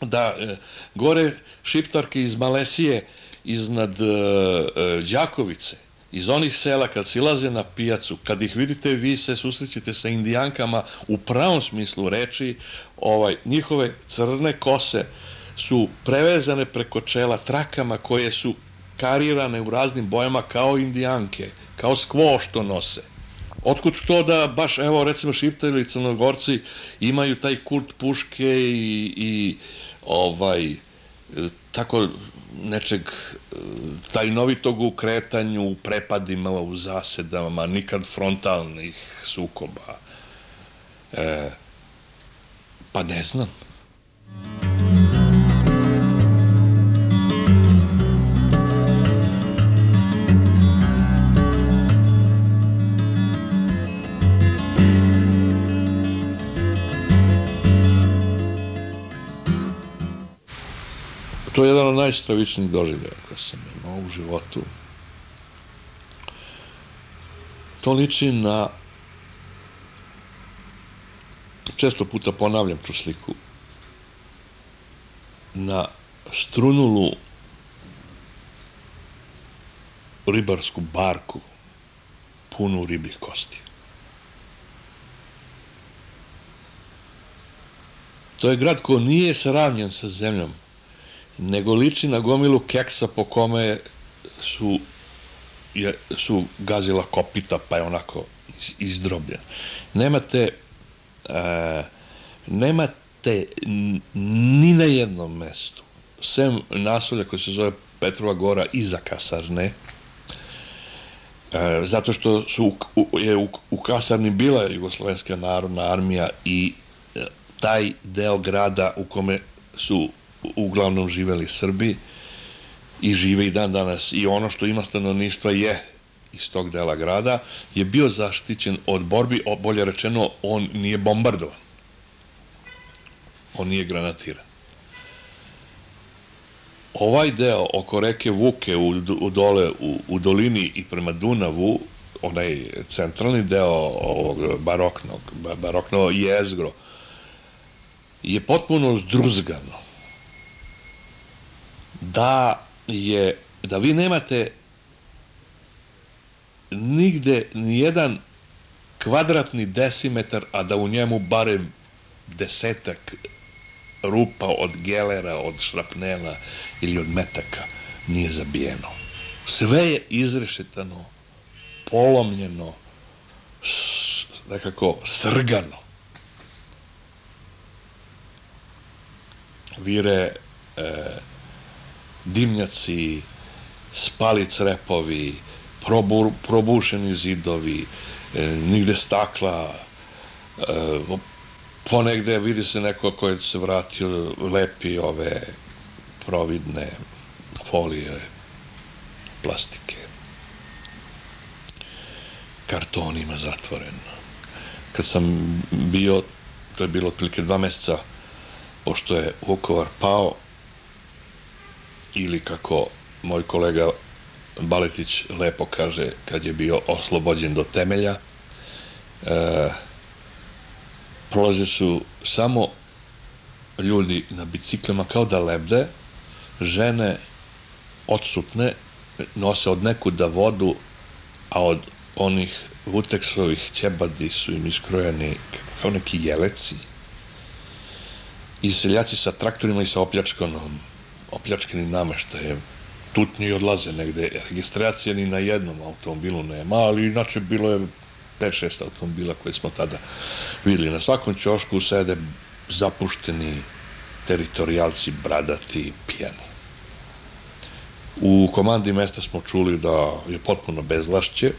da e, gore šiptarke iz Malesije iznad e, e, Đakovice, iz onih sela kad silaze na pijacu, kad ih vidite, vi se susrećete sa indijankama u pravom smislu reči, ovaj, njihove crne kose su prevezane preko čela trakama koje su karirane u raznim bojama kao indijanke, kao skvo što nose. Otkud to da baš, evo, recimo, Šiptari ili Crnogorci imaju taj kult puške i, i ovaj, tako nečeg e, tajnovitog u kretanju, u prepadima, u zasedama, nikad frontalnih sukoba. E, pa ne znam. To je jedan od najstravičnijih doživljaja koje sam imao u životu. To liči na često puta ponavljam tu sliku na strunulu ribarsku barku punu ribih kosti. To je grad ko nije sravnjen sa zemljom, nego liči na gomilu keksa po kome su, je, su gazila kopita, pa je onako iz- izdrobljen. Nemate, e, nemate ni na jednom mestu, sem nasolja koje se zove Petrova gora iza Kasarne, e, zato što su u, je u, u Kasarni bila Jugoslovenska narodna armija i e, taj deo grada u kome su uglavnom živeli Srbi i žive i dan danas. I ono što ima stanovništva je iz tog dela grada je bio zaštićen od borbi, o, bolje rečeno on nije bombardovan. On nije granatiran. Ovaj deo oko reke Vuke u, u dole u, u dolini i prema Dunavu onaj centralni deo ovog baroknog ba- barokno jezgro je potpuno zdruzgano da je da vi nemate nigde ni jedan kvadratni decimetar, a da u njemu barem desetak rupa od gelera, od šrapnela ili od metaka nije zabijeno. Sve je izrešetano, polomljeno, nekako srgano. Vire e, dimnjaci, spali crepovi, probur, probušeni zidovi, e, nigde stakla, e, ponegde vidi se neko ko je se vratio, lepi ove providne folije, plastike, kartonima zatvoreno. Kad sam bio, to je bilo otprilike dva meseca, pošto je Vukovar pao, ili kako moj kolega Baletić lepo kaže kad je bio oslobođen do temelja e, prolaze su samo ljudi na biciklima kao da lebde žene odsutne nose od nekuda vodu, a od onih vuteksovih ćebadi su im iskrojeni kao neki jeleci. I seljaci sa traktorima i sa opljačkanom, opljačkanim nameštajem tutnji i odlaze negde. Registracije ni na jednom automobilu nema, ali inače bilo je 5-6 automobila koje smo tada videli. Na svakom ćošku sede zapušteni teritorijalci, bradati, pijani. U komandi mesta smo čuli da je potpuno bezvlašće,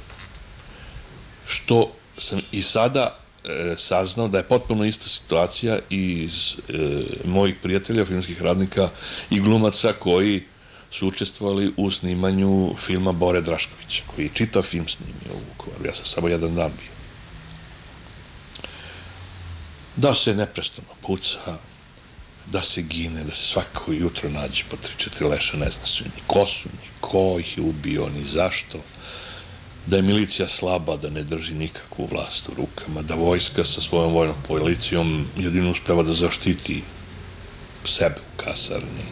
što sam i sada e, saznao da je potpuno ista situacija iz e, mojih prijatelja, filmskih radnika i glumaca koji su učestvovali u snimanju filma Bore Draškovića, koji je čitav film snimio u Vukovaru. Ja sam samo jedan dan bio. Da se neprestano puca, da se gine, da se svako jutro nađe po tri, četiri leša, ne zna su ni ko su, ni ko ih je ubio, ni zašto, da je milicija slaba, da ne drži nikakvu vlast u rukama, da vojska sa svojom vojnom policijom jedino uspeva da zaštiti sebe u kasarni,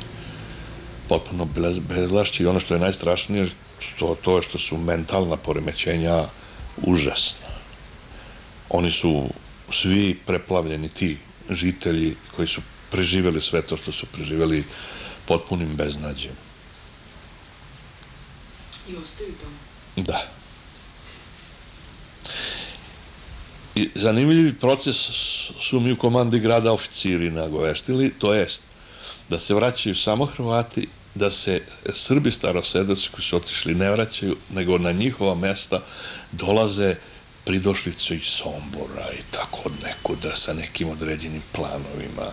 potpuno bezvlašće i ono što je najstrašnije, to, to je što su mentalna poremećenja užasna. Oni su svi preplavljeni, ti žitelji koji su preživeli sve to što su preživeli potpunim beznađem. I ostaju tamo. Da. I zanimljivi proces su mi u komandi grada oficiri nagoveštili, to jest da se vraćaju samo Hrvati, da se Srbi starosedaci koji su otišli ne vraćaju, nego na njihova mesta dolaze pridošlice iz Sombora i tako od nekuda sa nekim određenim planovima,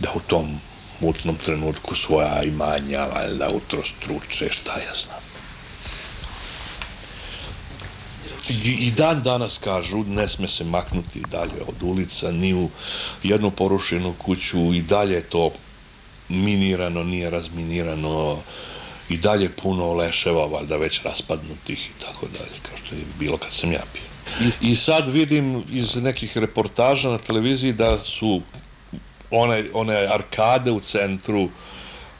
da u tom mutnom trenutku svoja imanja, valjda, utrostruče, šta ja znam. I, I dan danas kažu, ne sme se maknuti dalje od ulica, ni u jednu porušenu kuću, i dalje je to minirano, nije razminirano, i dalje puno leševa, valjda već raspadnutih i tako dalje, kao što je bilo kad sam ja bio. I sad vidim iz nekih reportaža na televiziji da su one, one arkade u centru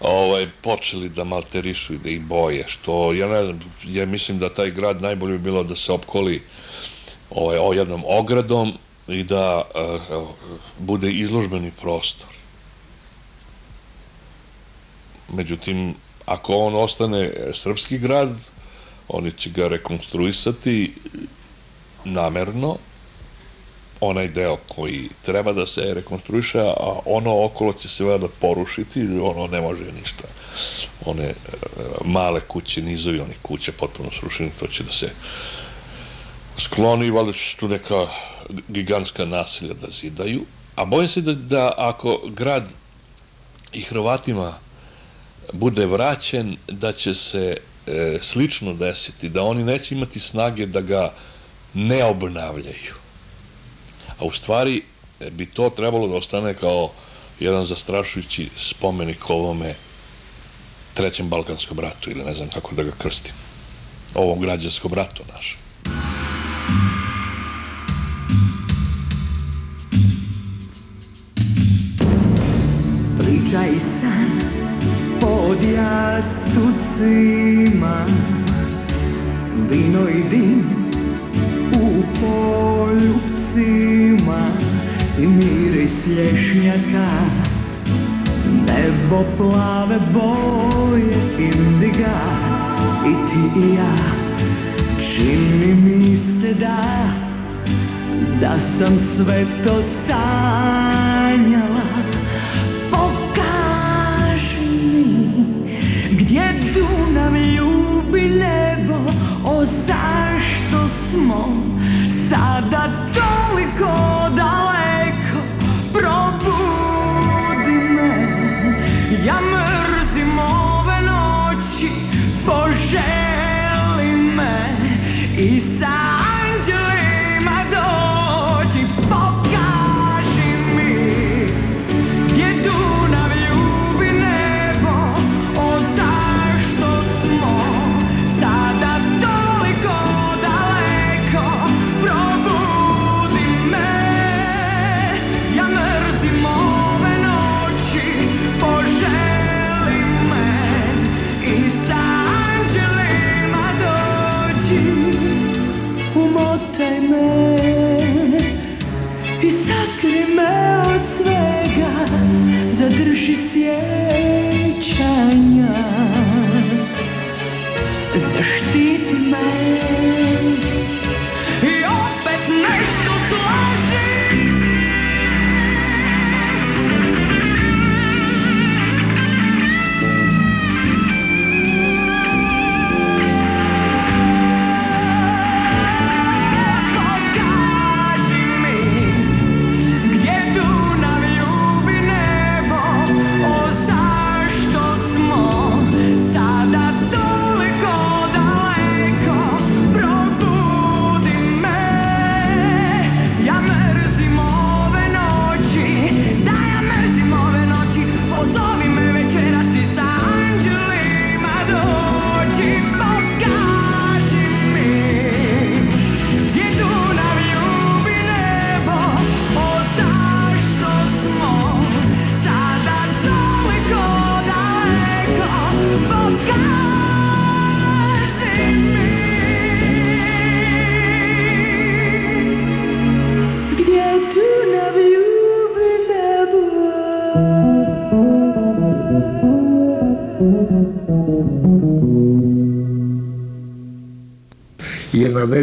ovaj, počeli da malterišu i da ih boje, što ja ne znam, ja mislim da taj grad najbolje bi bilo da se opkoli ovaj, o jednom ogradom i da uh, bude izložbeni prostor. Međutim, ako on ostane srpski grad, oni će ga rekonstruisati namerno, onaj deo koji treba da se rekonstruiše, a ono okolo će se vada porušiti, ono ne može ništa. One e, male kuće, nizovi oni kuće potpuno srušeni, to će da se skloni, valjda će tu neka gigantska naselja da zidaju, a bojim se da, da ako grad i Hrvatima bude vraćen, da će se e, slično desiti, da oni neće imati snage da ga ne obnavljaju. A u stvari bi to trebalo da ostane kao jedan zastrašujući spomenik ovome trećem Balkanskom ratu ili ne znam kako da ga krstim. Ovom građanskom ratu našem. Priča i san pod jastucima Vino i dim u poljupcima I miris lješnjaka Nebo plave boje indiga I ti i ja. Čini mi se da Da sam sve to sanjala. Pokaži mi Gdje Dunav ljubi nebo O zašto smo Sada toliko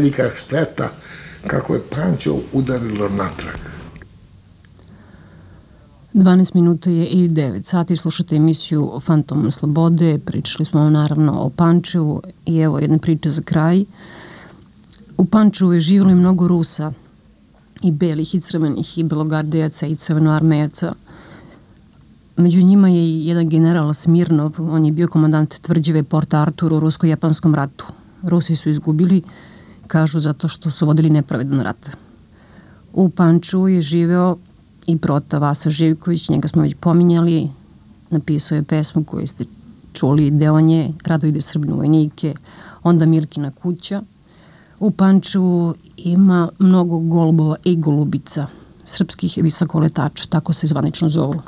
velika šteta kako je Pančevo udarilo natrag. 12 minuta je i 9 sati, slušate emisiju Fantom Slobode, pričali smo naravno o Pančevu i evo jedne priče za kraj. U Pančevu je živjelo i mnogo Rusa, i belih i crvenih, i belogardejaca i crvenoarmejaca. Među njima je i jedan general Smirnov, on je bio komandant tvrđave Port Artur u rusko-japanskom ratu. Rusi su izgubili, kažu, zato što su vodili nepravedan rat. U Pančevu je živeo i prota Vasa Živković, njega smo već pominjali, napisao je pesmu koju ste čuli, deo nje, Rado ide Srbinu vojnike, onda Mirkina kuća. U Pančevu ima mnogo golubova i golubica, srpskih visokoletača, tako se zvanično zovu.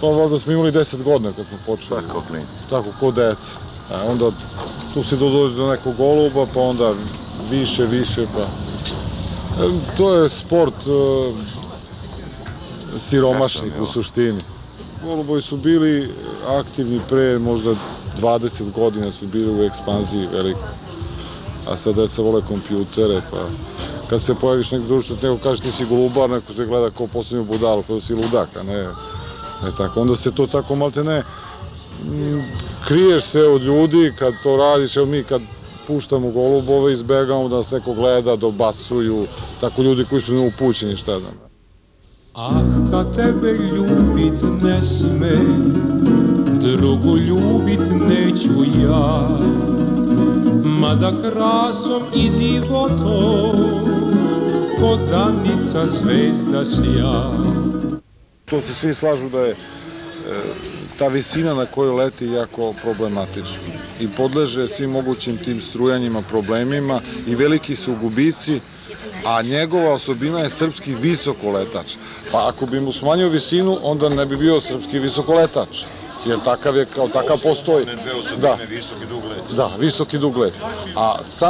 Pa valjda smo imali 10 godina kad smo počeli. Tako, Tako, ko deca. A onda tu se dođe do nekog goluba, pa onda više, više, pa... E, To je sport e, siromašnih u suštini. Golubovi su bili aktivni pre možda 20 godina su bili u ekspanziji veliko. A sad deca vole kompjutere, pa kad se pojaviš nek društvo, neko kaže ti si golubar, neko te gleda kao poslednju budalu, kao da si ludak, a ne, ne tako. Onda se to tako malte ne, kriješ se od ljudi kad to radiš, evo mi kad puštamo golubove, izbegamo da nas neko gleda, dobacuju, tako ljudi koji su neupućeni, šta znam. Ah, kad tebe ljubit ne sme, drugu ljubit neću ja. Mada krasom i divotom, ko danica zvezda sja. To se svi slažu da je e, ta visina na kojoj leti jako problematična i podleže svim mogućim tim strujanjima, problemima i veliki su gubici, a njegova osobina je srpski visokoletač. Pa ako bi mu smanjio visinu, onda ne bi bio srpski visokoletač. Jer takav je, kao takav postoji. Da, visoki dug let. da, visoki dug let. A sam